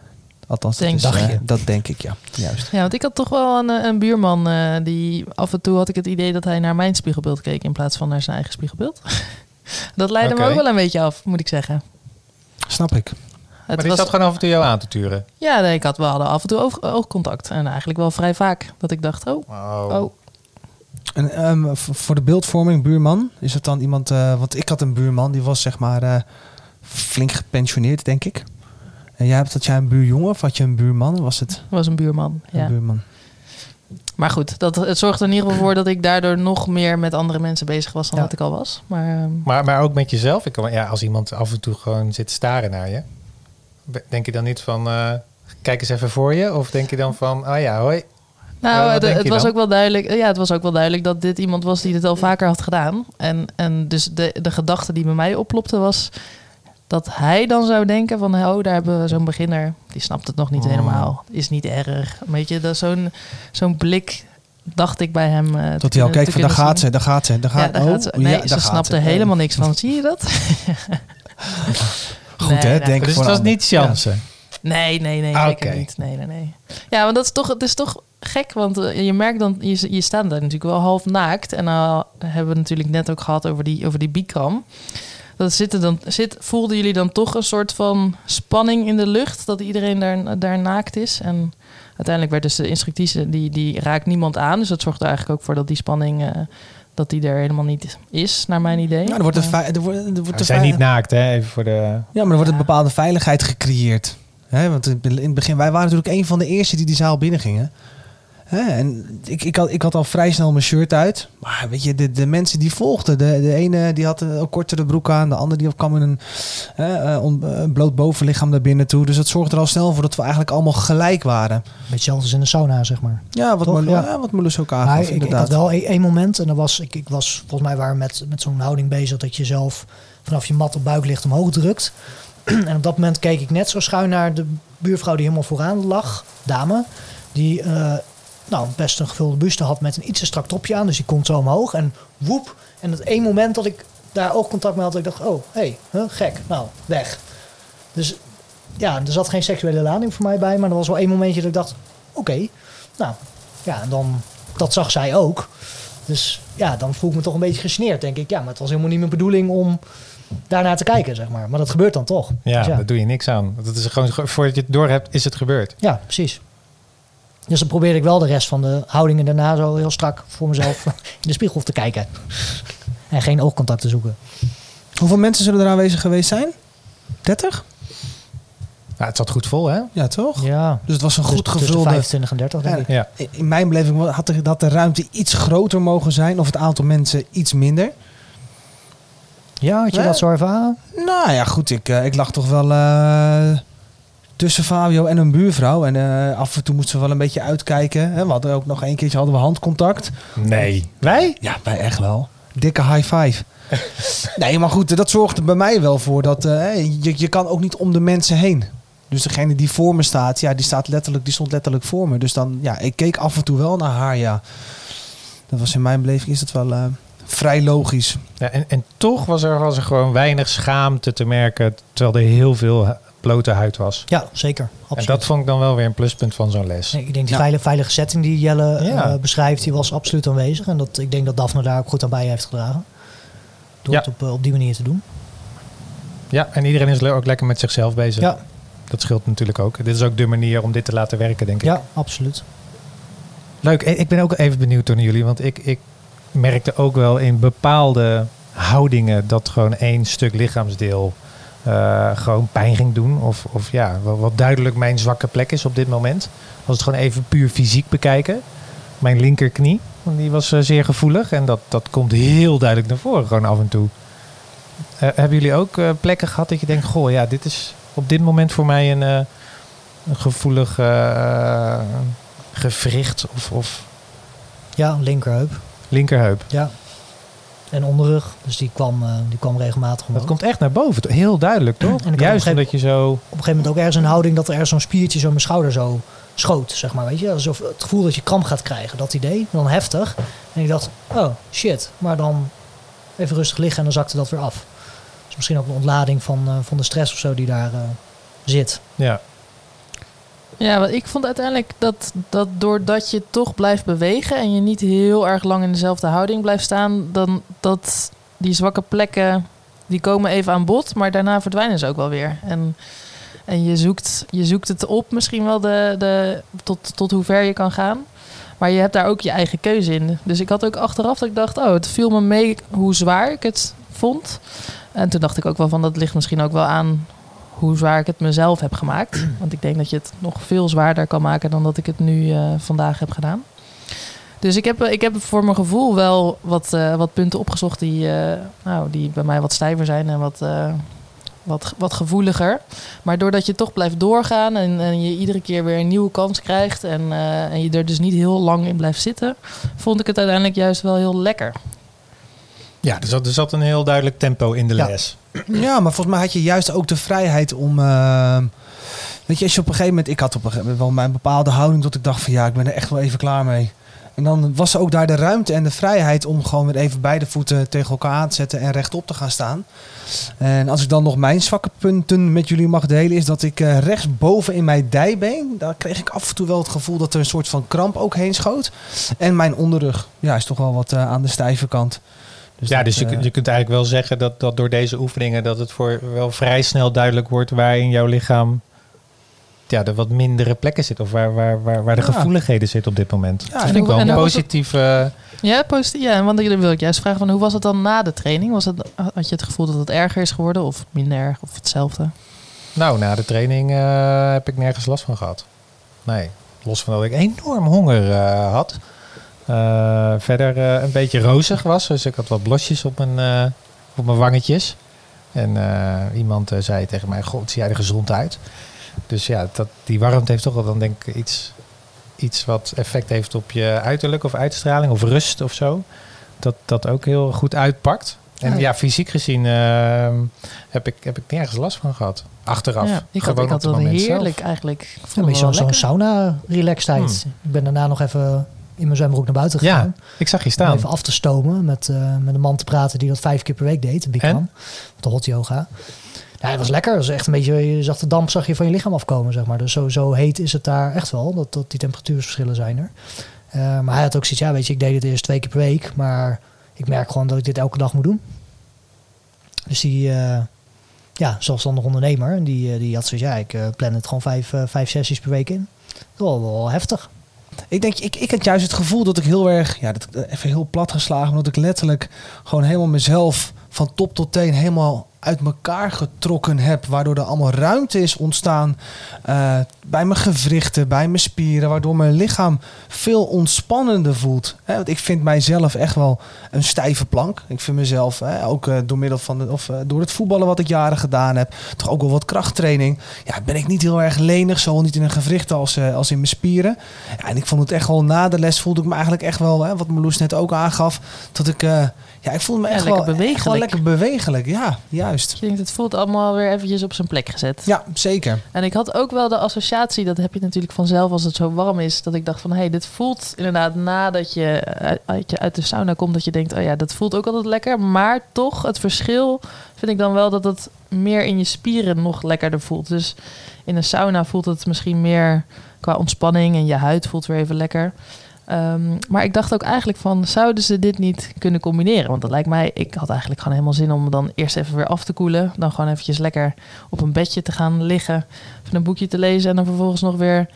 Althans, dat, is, eh, je. dat denk ik, ja. Juist. Ja, want ik had toch wel een, een buurman die af en toe had ik het idee dat hij naar mijn spiegelbeeld keek in plaats van naar zijn eigen spiegelbeeld. dat leidde me ook wel een beetje af, moet ik zeggen. Snap ik. Het maar die zat gewoon af en toe jou aan te turen. Ja, nee, ik had wel af en toe oog- oogcontact. En eigenlijk wel vrij vaak dat ik dacht, oh, Oh. oh. En ehm, voor de beeldvorming, buurman, is het dan iemand... eh, want ik had een buurman, die was zeg maar eh, flink gepensioneerd, denk ik. En jij hebt dat jij een buurjongen of had je een buurman? Was het was een buurman. een Ja. buurman? Maar goed, dat, het zorgde er in ieder geval voor dat ik daardoor nog meer met andere mensen bezig was dan Ja. dat ik al was. Maar ehm, Maar, maar ook met jezelf. Ik kan, ja, als iemand af en toe gewoon zit te staren naar je. Denk je dan niet van, eh, kijk eens even voor je? Of denk je dan van, oh ja, hoi. Nou, wat het, was ook wel duidelijk. Ja, het was ook wel duidelijk dat dit iemand was die het al vaker had gedaan. En, en dus de, de gedachte die bij mij oplopte was dat hij dan zou denken van, oh, daar hebben we zo'n beginner. Die snapt het nog niet Oh. helemaal. Is niet erg. Weet je, dat is zo'n zo'n blik dacht ik bij hem. eh, te Dat hij al kijkt van, daar gaat ze, daar gaat ze, daar Ja, gaat daar oh, gaat ze. Nee, ja, ze snapte ze. helemaal niks van. Zie je dat? Goed Nee, hè, denk Dus voor het was niet chance. Nee, Nee, nee, nee, Ah, zeker oké. niet. Nee, nee, nee. Ja, want dat is toch, het is toch gek, want eh, je merkt dan, je, je staat daar natuurlijk wel half naakt. En dan hebben we natuurlijk net ook gehad over die, over die Bikram. Dat zitten dan, zit, voelden jullie dan toch een soort van spanning in de lucht, dat iedereen daar, daar naakt is? En uiteindelijk werd dus de instructrice, die, die raakt niemand aan. Dus dat zorgt er eigenlijk ook voor dat die spanning, eh, dat die er helemaal niet is, naar mijn idee. Ja, er wordt een, Eh, er wordt, er wordt We zijn niet naakt, hè? Even voor de... Ja, maar er wordt een bepaalde veiligheid gecreëerd. Hè, want in in het begin, wij waren natuurlijk een van de eerste die die zaal binnengingen. En ik, ik, had, ik had al vrij snel mijn shirt uit. Maar weet je, de, de mensen die volgden. De, de ene die had een kortere broek aan. De andere die kwam in een, hè, eh, on- een bloot bovenlichaam naar binnen toe. Dus dat zorgde er al snel voor dat we eigenlijk allemaal gelijk waren. Beetje als in de sauna, zeg maar. Ja, wat, Toch? Marlo- Ja. wat Marloes ook aangaf, ik, ik inderdaad. had wel één één moment en dat was, ik, ik was, volgens mij waren we met, met zo'n houding bezig dat je zelf vanaf je mat op buiklicht omhoog drukt. en op dat moment keek ik net zo schuin naar de buurvrouw die helemaal vooraan lag, dame. Die eh, nou, best een gevulde buste had met een iets te strak topje aan. Dus die komt zo omhoog en woep. En dat één moment dat ik daar oogcontact mee had, dat ik dacht, oh, hé, hey, huh, gek, nou, weg. Dus ja, er zat geen seksuele lading voor mij bij, maar er was wel één momentje dat ik dacht, oké, nou, ja, en dan, dat zag zij ook. Dus ja, dan voel ik me toch een beetje gesneerd, denk ik. Ja, maar het was helemaal niet mijn bedoeling om daarnaar te kijken, zeg maar. Maar dat gebeurt dan toch. Ja, Dus ja. daar doe je niks aan. Dat is gewoon, voordat je het door hebt, is het gebeurd. Ja, precies. Dus dan probeerde ik wel de rest van de houdingen daarna zo heel strak voor mezelf in de spiegel te kijken. En geen oogcontact te zoeken. Hoeveel mensen zullen er aanwezig geweest zijn? 30? Ja, het zat goed vol, hè? Ja, toch? Ja, Dus het was een dus goed tussen gevulde... 25 en 30 denk ik. Ja. In mijn beleving had de, had de ruimte iets groter mogen zijn. Of het aantal mensen iets minder. Ja, had je Nee. dat zo ervaren? Nou ja, goed. Ik, eh, ik lag toch wel eh, tussen Fabio en een buurvrouw. En eh, af en toe moesten we wel een beetje uitkijken. Hè. We hadden ook nog een keertje hadden we handcontact. Nee. Wij? Ja, wij echt wel. Dikke high five. nee, maar goed. Dat zorgde bij mij wel voor dat eh, je, je kan ook niet om de mensen heen. Dus degene die voor me staat, ja, die, staat letterlijk, die stond letterlijk voor me. Dus dan, ja, ik keek af en toe wel naar haar, ja. Dat was in mijn beleving, is dat wel eh, vrij logisch. Ja, en, en toch was er, was er gewoon weinig schaamte te merken, terwijl er heel veel blote huid was. Ja, zeker. Absoluut. En dat vond ik dan wel weer een pluspunt van zo'n les. Nee, ik denk die Ja. veilige, veilige setting die Jelle Ja. eh, beschrijft, die was absoluut aanwezig. En dat, ik denk dat Daphne daar ook goed aan bij heeft gedragen. Door Ja. het op, eh, op die manier te doen. Ja, en iedereen is ook lekker met zichzelf bezig. Ja, Dat scheelt natuurlijk ook. Dit is ook de manier om dit te laten werken, denk ik. ja, absoluut. Leuk. Ik ben ook even benieuwd naar jullie. Want ik, ik merkte ook wel in bepaalde houdingen dat gewoon één stuk lichaamsdeel eh, gewoon pijn ging doen. Of, of ja, wat, duidelijk mijn zwakke plek is op dit moment. Als het gewoon even puur fysiek bekijken. Mijn linkerknie, die was eh, zeer gevoelig. En dat, dat komt heel duidelijk naar voren gewoon af en toe. Eh, hebben jullie ook plekken gehad dat je denkt... Goh, ja, dit is op dit moment voor mij een, een gevoelig gewricht of, of Ja, linkerheup. linkerheup. Ja. En onderrug. Dus die kwam, eh, die kwam regelmatig omhoog. Dat komt echt naar boven. Heel duidelijk, toch? En Juist omdat je zo... Op een gegeven moment ook ergens een houding dat er ergens zo'n spiertje zo mijn schouder zo schoot, zeg maar. Weet je, alsof het gevoel dat je kramp gaat krijgen, dat idee. Dan heftig. En ik dacht, oh shit. Maar dan even rustig liggen en dan zakte dat weer af. Dus misschien ook een ontlading van, eh, van de stress of zo die daar eh, zit. Ja, Ja, want ik vond uiteindelijk dat, dat doordat je toch blijft bewegen en je niet heel erg lang in dezelfde houding blijft staan, dan dat die zwakke plekken die komen even aan bod, maar daarna verdwijnen ze ook wel weer. En, en je, zoekt, je zoekt het op, misschien wel de, de, tot, tot hoe ver je kan gaan. Maar je hebt daar ook je eigen keuze in. Dus ik had ook achteraf dat ik dacht, oh, het viel me mee hoe zwaar ik het vond. En toen dacht ik ook wel van, dat ligt misschien ook wel aan hoe zwaar ik het mezelf heb gemaakt. Want ik denk dat je het nog veel zwaarder kan maken dan dat ik het nu eh, vandaag heb gedaan. Dus ik heb, ik heb voor mijn gevoel wel wat, eh, wat punten opgezocht die, eh, nou, die bij mij wat stijver zijn en wat, wat, wat gevoeliger. Maar doordat je toch blijft doorgaan en, en je iedere keer weer een nieuwe kans krijgt en, en je er dus niet heel lang in blijft zitten, vond ik het uiteindelijk juist wel heel lekker. Ja er, zat, er zat een heel duidelijk tempo in de Ja. les. Ja, maar volgens mij had je juist ook de vrijheid om. eh, weet je, als je op een gegeven moment. Ik had op een gegeven moment wel mijn bepaalde houding. Dat ik dacht van ja, ik ben er echt wel even klaar mee. En dan was ook daar de ruimte en de vrijheid om gewoon weer even beide voeten tegen elkaar aan te zetten en rechtop te gaan staan. En als ik dan nog mijn zwakke punten met jullie mag delen, is dat ik uh, rechtsboven in mijn dijbeen, daar kreeg ik af en toe wel het gevoel dat er een soort van kramp ook heen schoot. En mijn onderrug, ja, is toch wel wat uh, aan de stijve kant. Dus ja, dat, dus je, uh, je kunt eigenlijk wel zeggen dat, dat door deze oefeningen dat het voor wel vrij snel duidelijk wordt waar in jouw lichaam ja, de wat mindere plekken zit. Of waar, waar, waar, waar de ja. gevoeligheden zitten op dit moment. Ja, dat vind ik wel een positieve... Ja, positief. Ja, want dan wil ik juist vragen van hoe was het dan na de training? Was het, had je het gevoel dat het erger is geworden of minder erg of hetzelfde? Nou, na de training uh, heb ik nergens last van gehad. Nee, los van dat ik enorm honger uh, had. Uh, verder een beetje rozig was. Dus ik had wat blosjes op mijn, op mijn wangetjes. En iemand zei tegen mij, god, zie jij er gezond uit? Dus ja, dat, die warmte heeft toch wel dan denk ik iets, iets wat effect heeft op je uiterlijk of uitstraling of rust of zo. Dat dat ook heel goed uitpakt. En ja, ja fysiek gezien uh, heb, ik, heb ik nergens last van gehad. Achteraf. Ja, ik had, ik had wel heerlijk zelf. eigenlijk. Ja, een zo'n zo sauna relaxedheid. Hmm. Ik ben daarna nog even in mijn zwembroek naar buiten gegaan. Ja, ik zag je staan. Om even af te stomen met, uh, met een man te praten die dat vijf keer per week deed. Bikram. De hot yoga. Ja, het was lekker. Het was echt een beetje, je zag de damp zag je van je lichaam afkomen, zeg maar. Dus zo, zo heet is het daar echt wel, dat, dat die temperatuursverschillen zijn er. Uh, maar hij had ook zoiets, ja weet je, ik deed het eerst twee keer per week, maar ik merk gewoon dat ik dit elke dag moet doen. Dus die, uh, ja, zelfstandig ondernemer, en die, uh, die had zoiets, ja, ik plan het gewoon vijf, vijf sessies per week in. Dat was wel heftig. Ik denk, ik, ik had juist het gevoel dat ik heel erg, ja, dat, even heel plat geslagen, omdat ik letterlijk gewoon helemaal mezelf van top tot teen helemaal uit elkaar getrokken heb. Waardoor er allemaal ruimte is ontstaan uh, bij mijn gewrichten, bij mijn spieren. Waardoor mijn lichaam veel ontspannender voelt. Hè, want ik vind mijzelf echt wel een stijve plank. Ik vind mezelf, ook uh, door middel van de, of uh, door het voetballen wat ik jaren gedaan heb, toch ook wel wat krachttraining. Ja, ben ik niet heel erg lenig, zowel niet in een gewricht als, als in mijn spieren. Ja, en ik vond het echt wel na de les voelde ik me eigenlijk echt wel, hè, wat Meloes net ook aangaf, dat ik ja, ik voel me echt, ja, wel, bewegelijk. wel lekker bewegelijk. Ja, juist. Je denkt, het voelt allemaal weer eventjes op zijn plek gezet. Ja, zeker. En ik had ook wel de associatie, dat heb je natuurlijk vanzelf als het zo warm is, dat ik dacht van, hé, hey, dit voelt inderdaad nadat je uit, uit de sauna komt, dat je denkt, oh ja, dat voelt ook altijd lekker. Maar toch, het verschil vind ik dan wel dat het meer in je spieren nog lekkerder voelt. Dus in een sauna voelt het misschien meer qua ontspanning en je huid voelt weer even lekker. Um, maar ik dacht ook eigenlijk van, zouden ze dit niet kunnen combineren? Want dat lijkt mij, ik had eigenlijk gewoon helemaal zin om dan eerst even weer af te koelen. Dan gewoon eventjes lekker op een bedje te gaan liggen. Even een boekje te lezen en dan vervolgens nog weer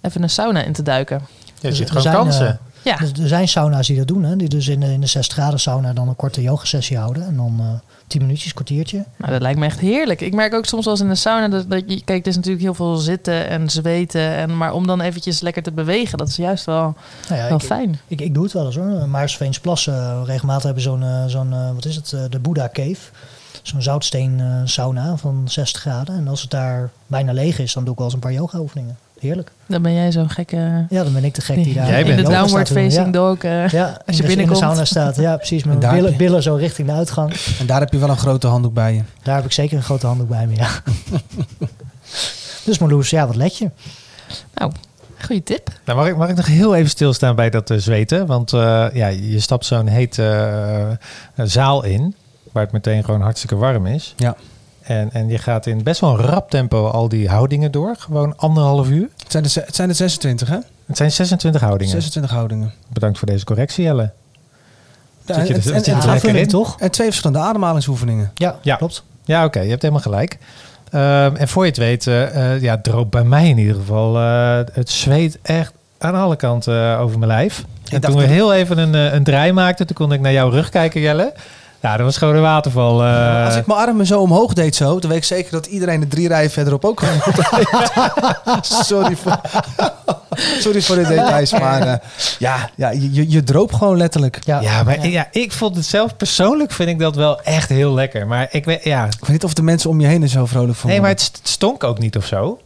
even een sauna in te duiken. Ja, je ziet gewoon kansen. Ja. Er zijn sauna's die dat doen, hè? die dus in de, in de 60 graden sauna dan een korte yoga sessie houden. En dan uh, 10 minuutjes, kwartiertje. Nou, dat lijkt me echt heerlijk. Ik merk ook soms als in de sauna dat, dat je, kijk, het is natuurlijk heel veel zitten en zweten. En, maar om dan eventjes lekker te bewegen, dat is juist wel, nou ja, wel ik, fijn. Ik, ik, doe het wel eens hoor. Maarsveens Plassen, regelmatig hebben zo'n, zo'n wat is het, de Buddha Cave. Zo'n zoutsteen sauna van 60 graden. En als het daar bijna leeg is, dan doe ik wel eens een paar yoga oefeningen. Heerlijk. Dan ben jij zo'n gekke... Ja, dan ben ik de gek die daar... Jij in bent de downward facing ja. dog, uh, ja, als je in binnenkomt. in de sauna staat. Ja, precies. Met mijn billen, billen zo richting de uitgang. En daar heb je wel een grote handdoek bij je. Daar heb ik zeker een grote handdoek bij me, ja. dus Marloes, ja, wat let je? Nou, goede tip. Nou, mag, ik, mag ik nog heel even stilstaan bij dat uh, zweten? Want uh, ja, je stapt zo'n hete zaal in, waar het meteen gewoon hartstikke warm is. Ja. En, en je gaat in best wel een rap tempo al die houdingen door. Gewoon anderhalf uur. Het zijn, er, het zijn er 26, hè? Het zijn 26 houdingen. 26 houdingen. Bedankt voor deze correctie, Jelle. Ja, en, en, en, lekker in, toch? En twee verschillende ademhalingsoefeningen. Ja, ja. klopt. Ja, oké. Okay, je hebt helemaal gelijk. Um, en voor je het weet, uh, ja, droop bij mij in ieder geval uh, het zweet echt aan alle kanten uh, over mijn lijf. En toen we heel even een, een draai maakten, toen kon ik naar jouw rug kijken, Jelle. Ja, dat was gewoon een waterval. Uh... Als ik mijn armen zo omhoog deed zo, dan weet ik zeker dat iedereen de drie rijen verderop ook gewoon Sorry voor, sorry voor de details, maar uh, ja, ja je, je droop gewoon letterlijk. Ja, ja maar ja. ja. ik vond het zelf persoonlijk vind ik dat wel echt heel lekker. Maar ik weet, ja. Ik weet niet of de mensen om je heen er zo vrolijk van Nee, maar het stonk ook niet of zo.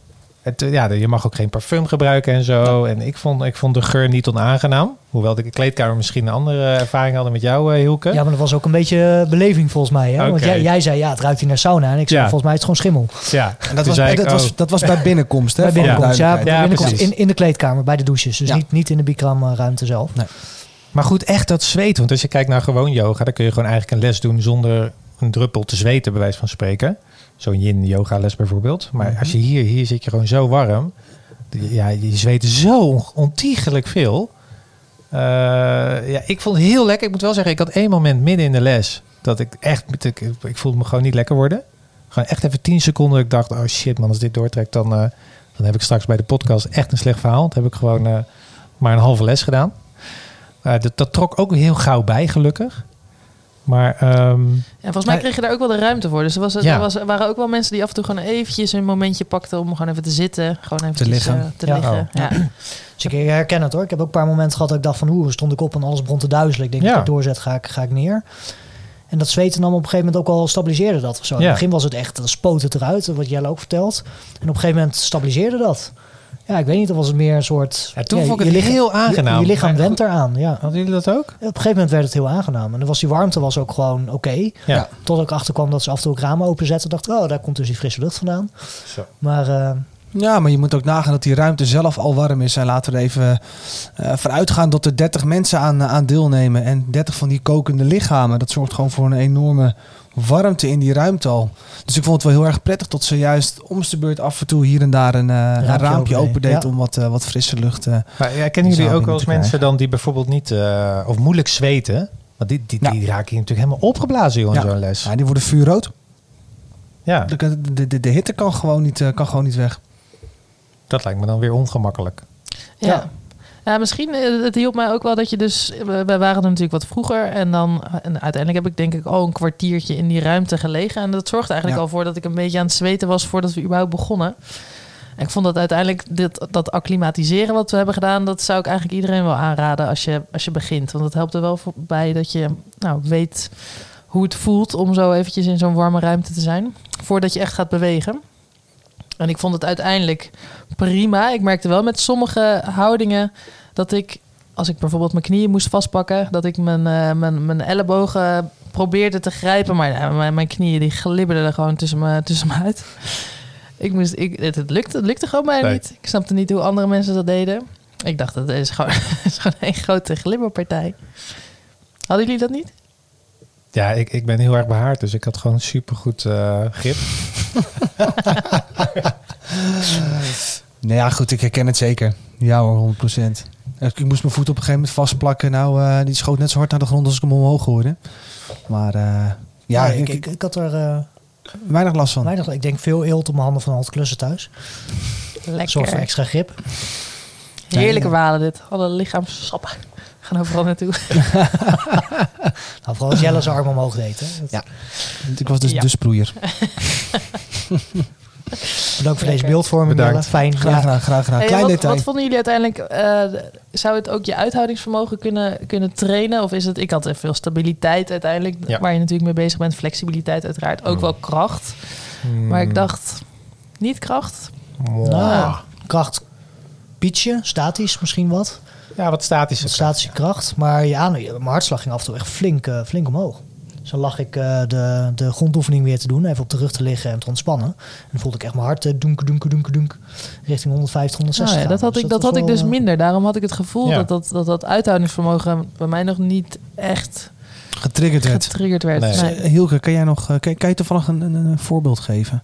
Het, eh, ja, je mag ook geen parfum gebruiken en zo. En ik vond, ik vond de geur niet onaangenaam. Hoewel de kleedkamer misschien een andere ervaring hadden met jou, eh, Hielke. Ja, maar dat was ook een beetje eh, beleving volgens mij. Hè? Want jij, jij zei, ja, het ruikt hier naar sauna. En ik zei, Ja. volgens mij is het gewoon schimmel. Ja, En dat, was, bij, ik, dat, was, oh, dat was bij binnenkomst, hè? bij binnenkomst, ja. Ja, binnenkomst precies. in, in de kleedkamer, bij de douches. Dus Ja. niet, niet in de Bikram-ruimte zelf. Maar goed, echt dat zweet. Want als je kijkt naar gewoon yoga, dan kun je gewoon eigenlijk een les doen zonder een druppel te zweten, bij wijze van spreken. Zo'n yin yoga les bijvoorbeeld. Maar Mhm. als je hier, hier zit je gewoon zo warm. Ja, je zweet zo on- ontiegelijk veel. Eh, ja, ik vond het heel lekker. Ik moet wel zeggen, ik had één moment midden in de les dat ik echt, ik, ik voelde me gewoon niet lekker worden. Gewoon echt even 10 seconden. dat Ik dacht, oh shit man, als dit doortrekt, dan, eh, dan heb ik straks bij de podcast echt een slecht verhaal. Dan heb ik gewoon eh, maar een halve les gedaan. Dat, dat trok ook heel gauw bij, gelukkig. Maar ehm, Ja, volgens mij kreeg je daar ook wel de ruimte voor. Dus er, was, Ja. er, was, er waren ook wel mensen die af en toe gewoon eventjes een momentje pakten om gewoon even te zitten. Gewoon even Te liggen. te Ja. liggen. Oh. Ja. Dus ik herken het hoor. Ik heb ook een paar momenten gehad dat ik dacht van... Oeh, stond ik op en alles begon te duizelen. Ik denk, Ja. als ik doorzet, ga ik, ga ik neer. En dat zweten nam op een gegeven moment ook al stabiliseerde dat. Of zo. In het begin was het echt, dan spoot het eruit. Wat Jelle ook vertelt. En op een gegeven moment stabiliseerde dat. Ja, ik weet niet, dat was het meer een soort... ja, toen ja, vond ik je het lichaam- heel aangenaam. Je, je lichaam went eraan, ja. Hadden jullie dat ook? Op een gegeven moment werd het heel aangenaam. En dan was die warmte was ook gewoon oké. Ja. Tot ik achterkwam dat ze af en toe ook ramen openzetten. dacht oh, daar komt dus die frisse lucht vandaan. Zo. Maar eh, Ja, maar je moet ook nagaan dat die ruimte zelf al warm is. En laten we er even eh vooruit gaan dat er 30 mensen aan, eh, aan deelnemen. En 30 van die kokende lichamen. Dat zorgt gewoon voor een enorme warmte in die ruimte al. Dus ik vond het wel heel erg prettig dat ze juist om de beurt af en toe hier en daar een, eh, een Raampje raampje open deed, ja. om wat, eh, wat frisse lucht. eh, Maar ja, kennen jullie ook wel eens te mensen dan die bijvoorbeeld niet... eh, of moeilijk zweten? Want die, die, Ja. die raken hier natuurlijk helemaal opgeblazen, joh, in zo'n les. ja, die worden vuurrood. Ja, De, de, de, de hitte kan gewoon, niet, kan gewoon niet weg. dat lijkt me dan weer ongemakkelijk. Ja. Ja. Misschien, eh, het hielp mij ook wel dat je dus, we we waren er natuurlijk wat vroeger en dan, en uiteindelijk heb ik denk ik al een kwartiertje in die ruimte gelegen en dat zorgde eigenlijk Ja. al voor dat ik een beetje aan het zweten was voordat we überhaupt begonnen. En ik vond dat uiteindelijk, dit, dat acclimatiseren wat we hebben gedaan, dat zou ik eigenlijk iedereen wel aanraden als je, als je begint. Want dat helpt er wel voor, bij dat je nou, weet hoe het voelt om zo eventjes in zo'n warme ruimte te zijn, voordat je echt gaat bewegen. En ik vond het uiteindelijk prima. Ik merkte wel met sommige houdingen dat ik, als ik bijvoorbeeld mijn knieën moest vastpakken, dat ik mijn, eh, mijn, mijn ellebogen probeerde te grijpen, maar ja, mijn, mijn knieën die glibberden er gewoon tussen me, tussen me uit. Ik moest, ik, het, het, lukte, het lukte gewoon mij Nee. niet. Ik snapte niet hoe andere mensen dat deden. Ik dacht, dat is gewoon, het is gewoon een grote glibberpartij. Hadden jullie dat niet? Ja, ik, ik ben heel erg behaard, dus ik had gewoon supergoed eh grip. Nou ja, goed, ik herken het zeker. Ja hoor, 100 procent. Ik moest mijn voet op een gegeven moment vastplakken. Nou, eh, die schoot net zo hard naar de grond als ik hem omhoog hoorde. Maar eh, ja, ja, ik, ik, had er eh, weinig last van. weinig, ik denk veel eelt op mijn handen van al het klussen thuis. Lekker. Zorgt voor extra grip. Heerlijke walen dit. Alle lichaamssappen gaan overal naartoe. Nou, vooral als Jelle zijn arm omhoog deed. Hè. Dat- Ja. Ik was dus Ja. de sproeier. Bedankt voor deze beeldvorming, Bedankt. Jelle. Fijn. Graag Ja. gedaan, graag gedaan. Hey, Klein wat, detail. wat vonden jullie uiteindelijk? eh, zou het ook je uithoudingsvermogen kunnen, kunnen trainen? Of is het, ik had er veel stabiliteit uiteindelijk, Ja. waar je natuurlijk mee bezig bent. Flexibiliteit uiteraard, ook Mm. wel kracht. Maar ik dacht, niet kracht? Nou, kracht pietje, statisch misschien wat. Ja, wat statisch. Wat statische kracht. Maar ja, nou, mijn hartslag ging af en toe echt flink, eh, flink omhoog. Zo lag ik eh, de, de grondoefening weer te doen. Even op de rug te liggen en te ontspannen. En dan voelde ik echt mijn hart eh, doenke, doenke, doenke, doenke. Richting 150, 160 Nou ja, dat gaan. had Dus ik, dat had ik dus minder. Daarom had ik het gevoel Ja. dat, dat, dat dat uithoudingsvermogen bij mij nog niet echt Getriggerd werd. getriggerd werd. Nee. Nee. Hielke, kan jij nog kan, kan je toevallig een, een, een voorbeeld geven?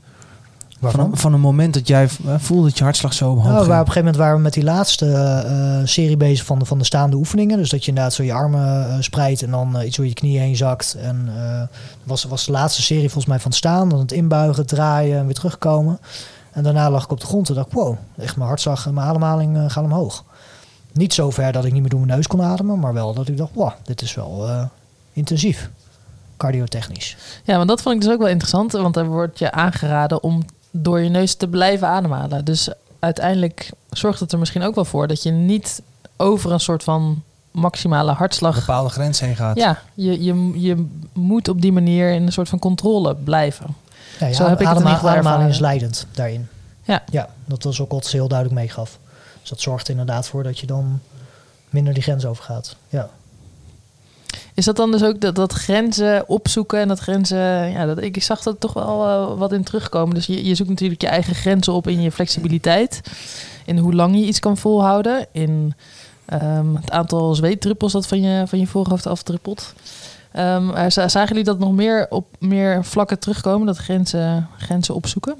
Waarvan? Van, een- van een moment dat jij eh, voelde dat je hartslag zo omhoog Nou, we ging. waren op een gegeven moment waren we met die laatste eh, serie bezig van de, van de staande oefeningen. Dus dat je inderdaad zo je armen eh, spreidt en dan iets door je knieën heen zakt. En eh, was, was de laatste serie volgens mij van staan. Dan het inbuigen, draaien en weer terugkomen. En daarna lag ik op de grond en dacht ik, wow, echt mijn hartslag en mijn ademhaling gaan omhoog. Niet zo ver dat ik niet meer door mijn neus kon ademen, maar wel dat ik dacht, wow, dit is wel eh, intensief. Cardiotechnisch. Ja, want dat vond ik dus ook wel interessant. Want er wordt je aangeraden om door je neus te blijven ademhalen. Dus uiteindelijk zorgt het er misschien ook wel voor dat je niet over een soort van maximale een hartslag. bepaalde grens heen gaat. Ja, je, je, je moet op die manier in een soort van controle blijven. Ja, ja, Zo heb ik het geval ademhaling is leidend daarin. Ja. Ja, dat was ook wat ze heel duidelijk meegaf. Dus dat zorgt er inderdaad voor dat je dan minder die grens overgaat. Ja. Is dat dan dus ook dat, dat grenzen opzoeken en dat grenzen... Ja, dat, ik zag dat toch wel eh, wat in terugkomen. Dus je, je zoekt natuurlijk je eigen grenzen op in je flexibiliteit. In hoe lang je iets kan volhouden. In ehm, het aantal zweetdruppels dat van je, van je voorhoofd afdruppelt. Za- zagen jullie dat nog meer op meer vlakken terugkomen? Dat grenzen, grenzen opzoeken?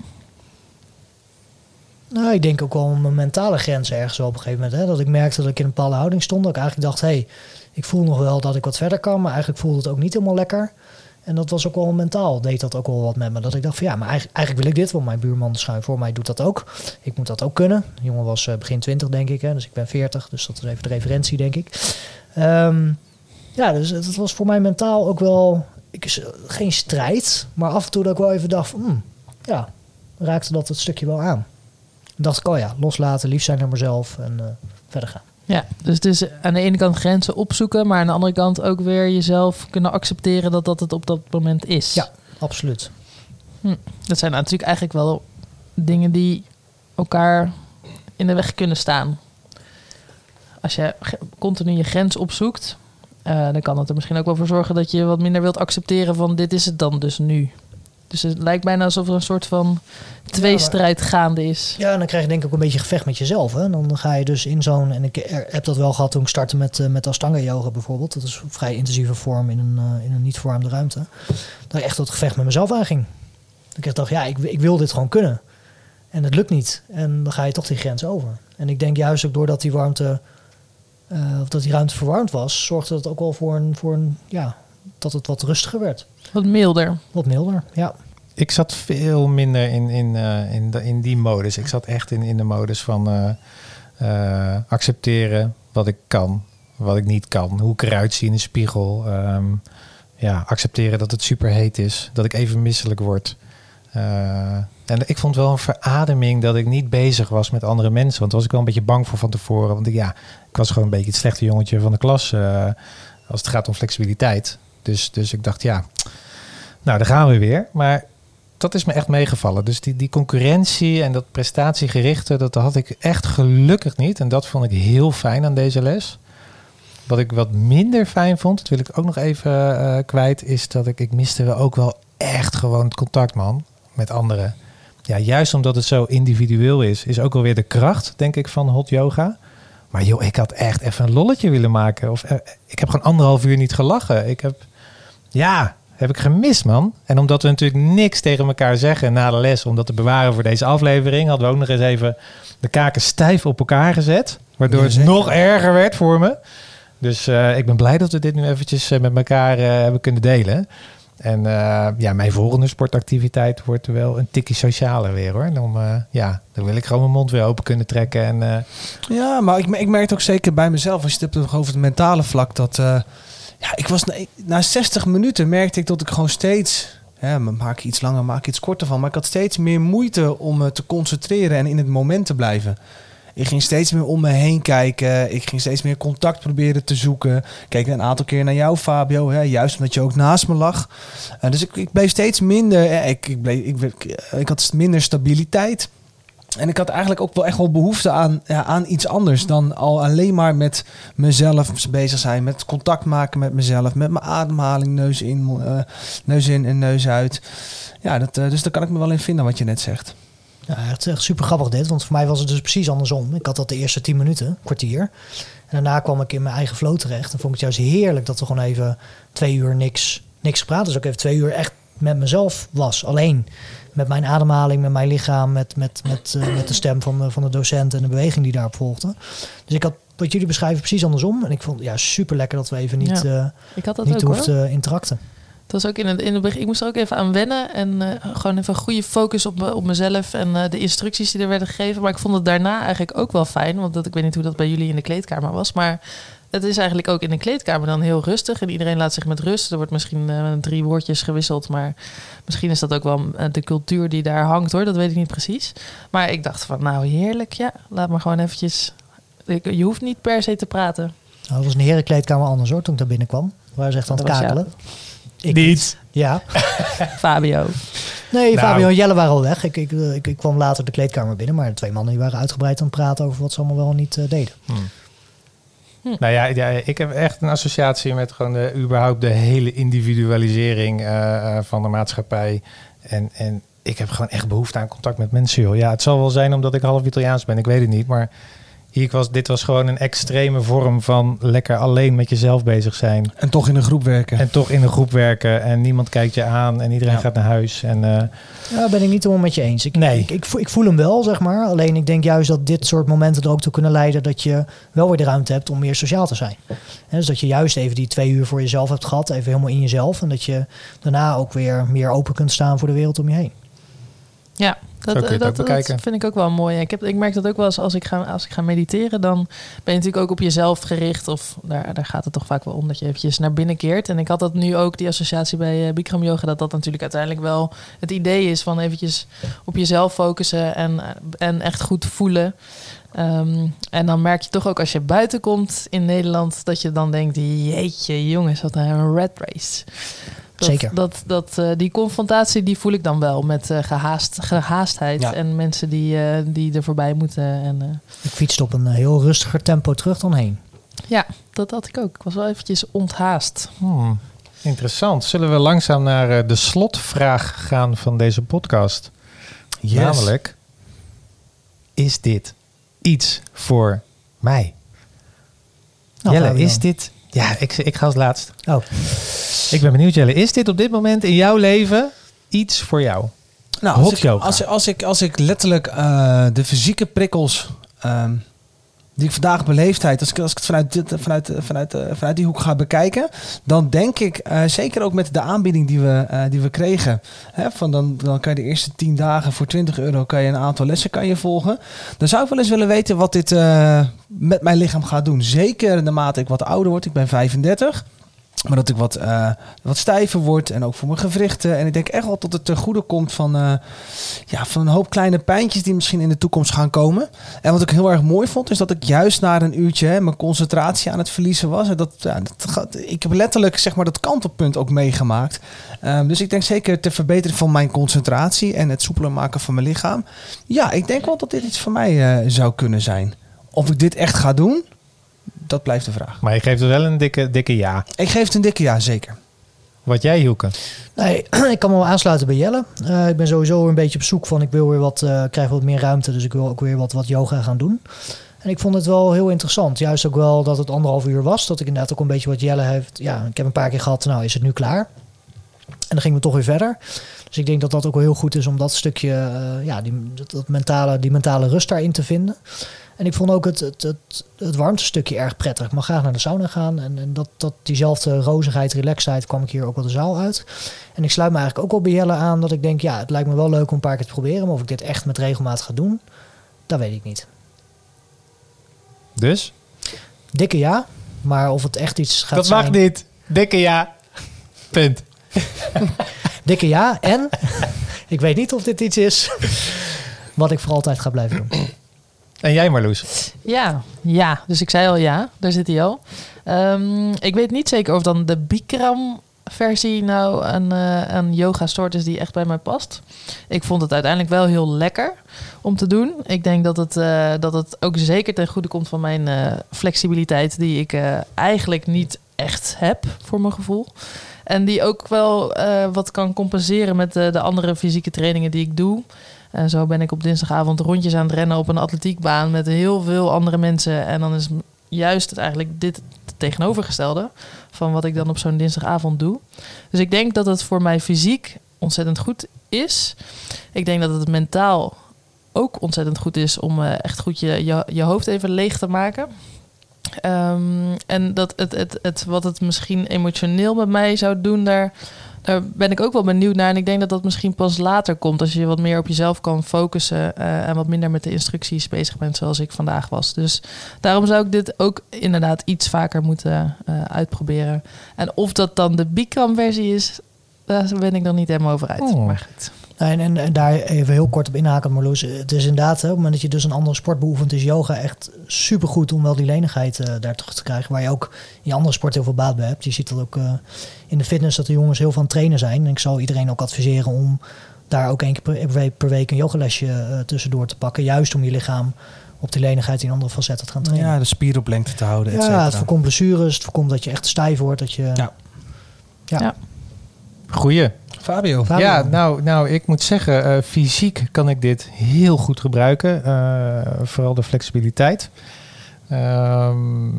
Nou, ik denk ook wel mijn mentale grens ergens op een gegeven moment. Hè, dat ik merkte dat ik in een bepaalde houding stond. Dat ik eigenlijk dacht, hé, hey, ik voel nog wel dat ik wat verder kan. Maar eigenlijk voelde het ook niet helemaal lekker. En dat was ook wel mentaal, deed dat ook wel wat met me. Dat ik dacht van ja, maar eigenlijk, eigenlijk wil ik dit. Want mijn buurman schuin voor mij doet dat ook. Ik moet dat ook kunnen. De jongen was eh, begin 20 denk ik. Hè, dus ik ben 40. Dus dat is even de referentie denk ik. Ehm, ja, dus het, was voor mij mentaal ook wel... Ik, eh, geen strijd. Maar af en toe dat ik wel even dacht van... hmm, ja, raakte dat het stukje wel aan. Dan dacht ik, oh ja, loslaten, lief zijn naar mezelf en eh, verder gaan. Ja, dus het is aan de ene kant grenzen opzoeken, maar aan de andere kant ook weer jezelf kunnen accepteren dat dat het op dat moment is. Ja, absoluut. Dat zijn natuurlijk eigenlijk wel dingen die elkaar in de weg kunnen staan. Als je continu je grens opzoekt, eh, dan kan het er misschien ook wel voor zorgen dat je wat minder wilt accepteren van dit is het dan dus nu. Dus het lijkt bijna alsof er een soort van tweestrijd gaande is. Ja, en dan krijg je denk ik ook een beetje gevecht met jezelf. Hè? Dan ga je dus in zo'n... En ik heb dat wel gehad toen ik startte met, eh, met Astanga yoga bijvoorbeeld. Dat is een vrij intensieve vorm in een, eh, in een niet verwarmde ruimte. Dat ik echt dat gevecht met mezelf aanging. Dat ik dacht, ja, ik, ik wil dit gewoon kunnen. En het lukt niet. En dan ga je toch die grens over. En ik denk juist ook doordat die warmte... eh, of dat die ruimte verwarmd was... zorgde dat ook wel voor een, voor een... Ja, dat het wat rustiger werd. Wat milder. Wat milder, ja. Ik zat veel minder in, in, eh, in, de- in die modus. Ik zat echt in, in de modus van eh, eh, accepteren wat ik kan, wat ik niet kan, hoe ik eruit zie in de spiegel. Ehm, ja, accepteren dat het super heet is, dat ik even misselijk word. Eh, en ik vond wel een verademing dat ik niet bezig was met andere mensen. Want daar was ik wel een beetje bang voor van tevoren. Want ik, ja, ik was gewoon een beetje het slechte jongetje van de klas eh, als het gaat om flexibiliteit. Dus, dus ik dacht, ja, nou, daar gaan we weer. Maar dat is me echt meegevallen. Dus die, die concurrentie en dat prestatiegerichte, dat had ik echt gelukkig niet. En dat vond ik heel fijn aan deze les. Wat ik wat minder fijn vond, dat wil ik ook nog even eh, kwijt, is dat ik, ik miste ook wel echt gewoon het contact, man, met anderen. Ja, juist omdat het zo individueel is, is ook alweer de kracht, denk ik, van hot yoga. Maar joh, ik had echt even een lolletje willen maken. Of eh, ik heb gewoon anderhalf uur niet gelachen. Ik heb, ja, heb ik gemist, man. En omdat we natuurlijk niks tegen elkaar zeggen na de les, om dat te bewaren voor deze aflevering, hadden we ook nog eens even de kaken stijf op elkaar gezet. Waardoor het nog erger werd voor me. Dus eh, ik ben blij dat we dit nu eventjes eh, met elkaar eh, hebben kunnen delen. En ja, mijn volgende sportactiviteit wordt wel een tikkie socialer weer hoor. Eh, ja, dan wil ik gewoon mijn mond weer open kunnen trekken. En Ja, maar ik, ik merk het ook zeker bij mezelf, als je het hebt over het mentale vlak, dat ja, ik was na, na 60 minuten merkte ik dat ik gewoon steeds, ja, maak iets langer, maak iets korter van, maar ik had steeds meer moeite om me te concentreren en in het moment te blijven. Ik ging steeds meer om me heen kijken. Ik ging steeds meer contact proberen te zoeken. Keek een aantal keer naar jou, Fabio. Hè, juist omdat je ook naast me lag. Eh, dus ik, ik bleef steeds minder. eh, ik, ik, bleef, ik, ik had minder stabiliteit. En ik had eigenlijk ook wel echt wel behoefte aan, ja, aan iets anders dan al alleen maar met mezelf bezig zijn. Met contact maken met mezelf. Met mijn ademhaling, neus in, eh, neus in en neus uit. Ja, dat, eh, dus daar kan ik me wel in vinden wat je net zegt. Ja, het echt super grappig dit, want voor mij was het dus precies andersom. Ik had dat de eerste 10 minuten, kwartier. En daarna kwam ik in mijn eigen flow terecht. En vond ik het juist heerlijk dat we gewoon even twee uur niks, niks gepraat. Dus ook even twee uur echt met mezelf was. Alleen met mijn ademhaling, met mijn lichaam, met, met, met, eh, met de stem van de, van de docent en de beweging die daarop volgde. Dus ik had wat jullie beschrijven precies andersom. En ik vond ja, super lekker dat we even niet, Ja, eh, Ik had dat niet ook hoor. hoefden interacten. Het was ook in het, in het begin. Ik moest er ook even aan wennen. En eh, gewoon even een goede focus op, me- op mezelf. En eh, de instructies die er werden gegeven. Maar ik vond het daarna eigenlijk ook wel fijn. Want dat, ik weet niet hoe dat bij jullie in de kleedkamer was. Maar het is eigenlijk ook in de kleedkamer dan heel rustig. En iedereen laat zich met rust. Er wordt misschien eh, drie woordjes gewisseld. Maar misschien is dat ook wel eh, de cultuur die daar hangt hoor. Dat weet ik niet precies. Maar ik dacht van nou heerlijk. Ja, laat maar gewoon eventjes. Ik- Je hoeft niet per se te praten. Nou, dat was de herenkleedkamer anders hoor, toen ik daar binnenkwam. Waar ze echt aan het kakelen. Ik Niet. Ja, Fabio. Nee, Nou. Fabio en Jelle waren al weg. Ik, ik, ik, ik kwam later de kleedkamer binnen, maar de twee mannen die waren uitgebreid aan het praten over wat ze allemaal wel niet eh, deden. Nou ja, ja, ik heb echt een associatie met gewoon de, überhaupt de hele individualisering eh, eh, van de maatschappij. En, en ik heb gewoon echt behoefte aan contact met mensen, joh. Ja, het zal wel zijn omdat ik half Italiaans ben, ik weet het niet. Maar hier was, dit was gewoon een extreme vorm van lekker alleen met jezelf bezig zijn. En toch in een groep werken. En toch in een groep werken en niemand kijkt je aan en iedereen Ja. gaat naar huis. En eh, Ja, ben ik niet helemaal met je eens. Ik, Nee. ik, ik, voel- ik voel hem wel, zeg maar. Alleen ik denk juist dat dit soort momenten er ook toe kunnen leiden dat je wel weer de ruimte hebt om meer sociaal te zijn. Hè, dus dat je juist even die twee uur voor jezelf hebt gehad, even helemaal in jezelf. En dat je daarna ook weer meer open kunt staan voor de wereld om je heen. Ja, dat, het dat, dat vind ik ook wel mooi. Ik, heb, ik merk dat ook wel eens als ik ga, als ik ga mediteren, dan ben je natuurlijk ook op jezelf gericht. Of daar, daar gaat het toch vaak wel om dat je eventjes naar binnen keert. En ik had dat nu ook, die associatie bij eh, Bikram Yoga, dat dat natuurlijk uiteindelijk wel het idee is van eventjes op jezelf focussen en, en echt goed voelen. Ehm, en dan merk je toch ook als je buiten komt in Nederland, dat je dan denkt, jeetje jongens, wat een red race. Dat, Zeker. Dat, dat, eh, die confrontatie die voel ik dan wel met eh, gehaast, gehaastheid Ja. en mensen die, eh, die er voorbij moeten. En, eh, Ik fietste op een heel rustiger tempo terug dan heen. ja, dat had ik ook. Ik was wel eventjes onthaast. hmm, interessant. Zullen we langzaam naar de slotvraag gaan van deze podcast? Yes. Namelijk, is dit iets voor mij? Nou, Jelle, is dit... Ja, ik, ik ga als laatst. Oh, Ik ben benieuwd, Jelle. Is dit op dit moment in jouw leven iets voor jou? Nou, als Hot ik, yoga. als, als, ik, als ik letterlijk eh, de fysieke prikkels ehm, die ik vandaag beleefd heb, als ik, als ik het vanuit, dit, vanuit, eh, vanuit, eh, vanuit die hoek ga bekijken, dan denk ik, eh, zeker ook met de aanbieding die we, die we kregen, hè, van dan, dan kan je de eerste 10 dagen voor 20 euro kan je een aantal lessen kan je volgen. Dan zou ik wel eens willen weten wat dit met mijn lichaam gaat doen. Zeker naarmate ik wat ouder word, ik ben 35. Maar dat ik wat, eh, wat stijver word en ook voor mijn gewrichten. En ik denk echt wel dat het ten goede komt van, eh, ja, van een hoop kleine pijntjes die misschien in de toekomst gaan komen. En wat ik heel erg mooi vond, is dat ik juist na een uurtje hè, mijn concentratie aan het verliezen was. En dat, ja, dat ik heb letterlijk zeg maar, dat kantelpunt ook meegemaakt. Ehm, dus ik denk zeker ter verbetering van mijn concentratie en het soepeler maken van mijn lichaam. Ja, ik denk wel dat dit iets voor mij eh, zou kunnen zijn. Of ik dit echt ga doen, dat blijft de vraag. Maar je geeft er wel een dikke, dikke ja. Ik geef het een dikke ja, zeker. Wat jij, Hielke? Nee, ik kan me wel aansluiten bij Jelle. Eh, ik ben sowieso een beetje op zoek van, ik wil weer wat, eh krijg wat meer ruimte, dus ik wil ook weer wat, wat yoga gaan doen. En ik vond het wel heel interessant. Juist ook wel dat het anderhalf uur was. Dat ik inderdaad ook een beetje wat Jelle heeft. Ja, ik heb een paar keer gehad, nou is het nu klaar. En dan gingen we toch weer verder. Dus ik denk dat dat ook wel heel goed is om dat stukje, eh, ja, die, dat, dat mentale, die mentale rust daarin te vinden. En ik vond ook het, het, het, het warmtestukje erg prettig. Ik mag graag naar de sauna gaan. En, en dat, dat, diezelfde rozigheid, relaxedheid kwam ik hier ook wel de zaal uit. En ik sluit me eigenlijk ook wel bij Jelle aan dat ik denk, ja, het lijkt me wel leuk om een paar keer te proberen. Maar of ik dit echt met regelmaat ga doen, dat weet ik niet. Dus? Dikke ja, maar of het echt iets gaat dat zijn... mag niet. Dikke ja. Punt. Dikke ja, en ik weet niet of dit iets is wat ik voor altijd ga blijven doen. En jij, Marloes? Ja, ja. Dus ik zei al ja, daar zit hij al. Ehm, ik weet niet zeker of dan de Bikram versie nou een, eh, een yoga soort is die echt bij mij past. Ik vond het uiteindelijk wel heel lekker om te doen. Ik denk dat het, eh, dat het ook zeker ten goede komt van mijn eh, flexibiliteit die ik eigenlijk niet echt heb voor mijn gevoel. En die ook wel wat kan compenseren met de andere fysieke trainingen die ik doe. En zo ben ik op dinsdagavond rondjes aan het rennen op een atletiekbaan met heel veel andere mensen. En dan is juist het eigenlijk dit het tegenovergestelde van wat ik dan op zo'n dinsdagavond doe. Dus ik denk dat het voor mij fysiek ontzettend goed is. Ik denk dat het mentaal ook ontzettend goed is om eh, echt goed je, je, je hoofd even leeg te maken. Ehm, en dat het, het, het, wat het misschien emotioneel met mij zou doen, daar, daar ben ik ook wel benieuwd naar. En ik denk dat dat misschien pas later komt. Als je wat meer op jezelf kan focussen. eh, en wat minder met de instructies bezig bent, zoals ik vandaag was. Dus daarom zou ik dit ook inderdaad iets vaker moeten eh, uitproberen. En of dat dan de Bikram-versie is, daar ben ik nog niet helemaal over uit. Oh. Maar goed. En, en, en daar even heel kort op inhaken, Marloes. Het is inderdaad, hè, op het moment dat je dus een andere sport beoefent, is yoga echt supergoed om wel die lenigheid eh, daar terug te krijgen. Waar je ook in andere sport heel veel baat bij hebt. Je ziet dat ook eh, in de fitness dat de jongens heel veel aan het trainen zijn. En ik zou iedereen ook adviseren om daar ook één keer per week, per week een yogalesje eh, tussendoor te pakken. Juist om je lichaam op die lenigheid in andere facetten te gaan trainen. Ja, de spier op lengte te houden, et Ja, het voorkomt blessures. Het voorkomt dat je echt stijf wordt. Dat je, Ja. Ja. Ja. Goeie. Fabio. Fabio. Ja, nou, nou, ik moet zeggen, eh, fysiek kan ik dit heel goed gebruiken. eh, vooral de flexibiliteit. Ehm,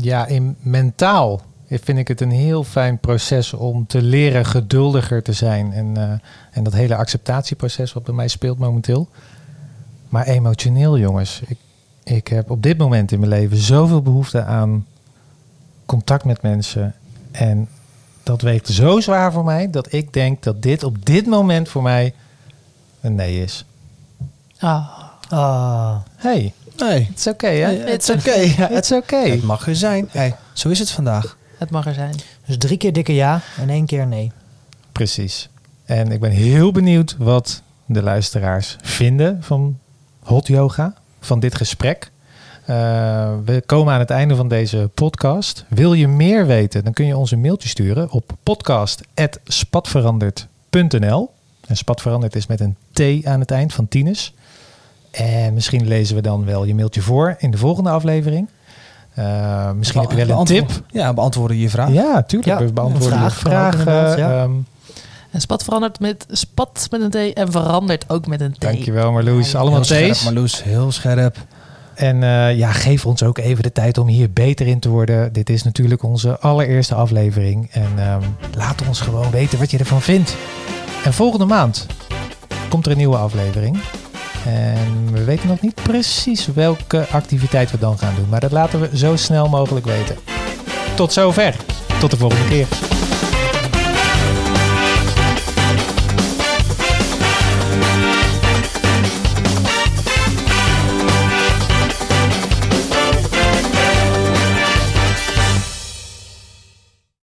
ja, in mentaal vind ik het een heel fijn proces om te leren geduldiger te zijn. En, eh, en dat hele acceptatieproces wat bij mij speelt momenteel. Maar emotioneel, jongens. Ik, ik heb op dit moment in mijn leven zoveel behoefte aan contact met mensen. En dat weegt zo zwaar voor mij dat ik denk dat dit op dit moment voor mij een nee is. Ah, Ah, Hey, Nee, het is oké, hè? het is oké. Ja, Het is oké. Het mag er zijn. Hey, zo is het vandaag. het mag er zijn. dus drie keer dikke ja en één keer nee. Precies. En ik ben heel benieuwd wat de luisteraars vinden van hot yoga, van dit gesprek. Eh, we komen aan het einde van deze podcast. Wil je meer weten, dan kun je ons een mailtje sturen op podcast.spatveranderd.nl. En spatveranderd is met een T aan het eind van Tinus. En misschien lezen we dan wel je mailtje voor in de volgende aflevering. Eh, misschien heb je wel een tip. Ja, beantwoorden je vraag. Ja, tuurlijk. Ja, we beantwoorden vraag vragen. ja. Ehm, En spat verandert met spat met een T en verandert ook met een T. Dankjewel Marloes. Allemaal Heel scherp, T's. Marloes, heel scherp. En eh, ja, geef ons ook even de tijd om hier beter in te worden. Dit is natuurlijk onze allereerste aflevering. En ehm, laat ons gewoon weten wat je ervan vindt. En volgende maand komt er een nieuwe aflevering. En we weten nog niet precies welke activiteit we dan gaan doen. Maar dat laten we zo snel mogelijk weten. Tot zover. Tot de volgende keer.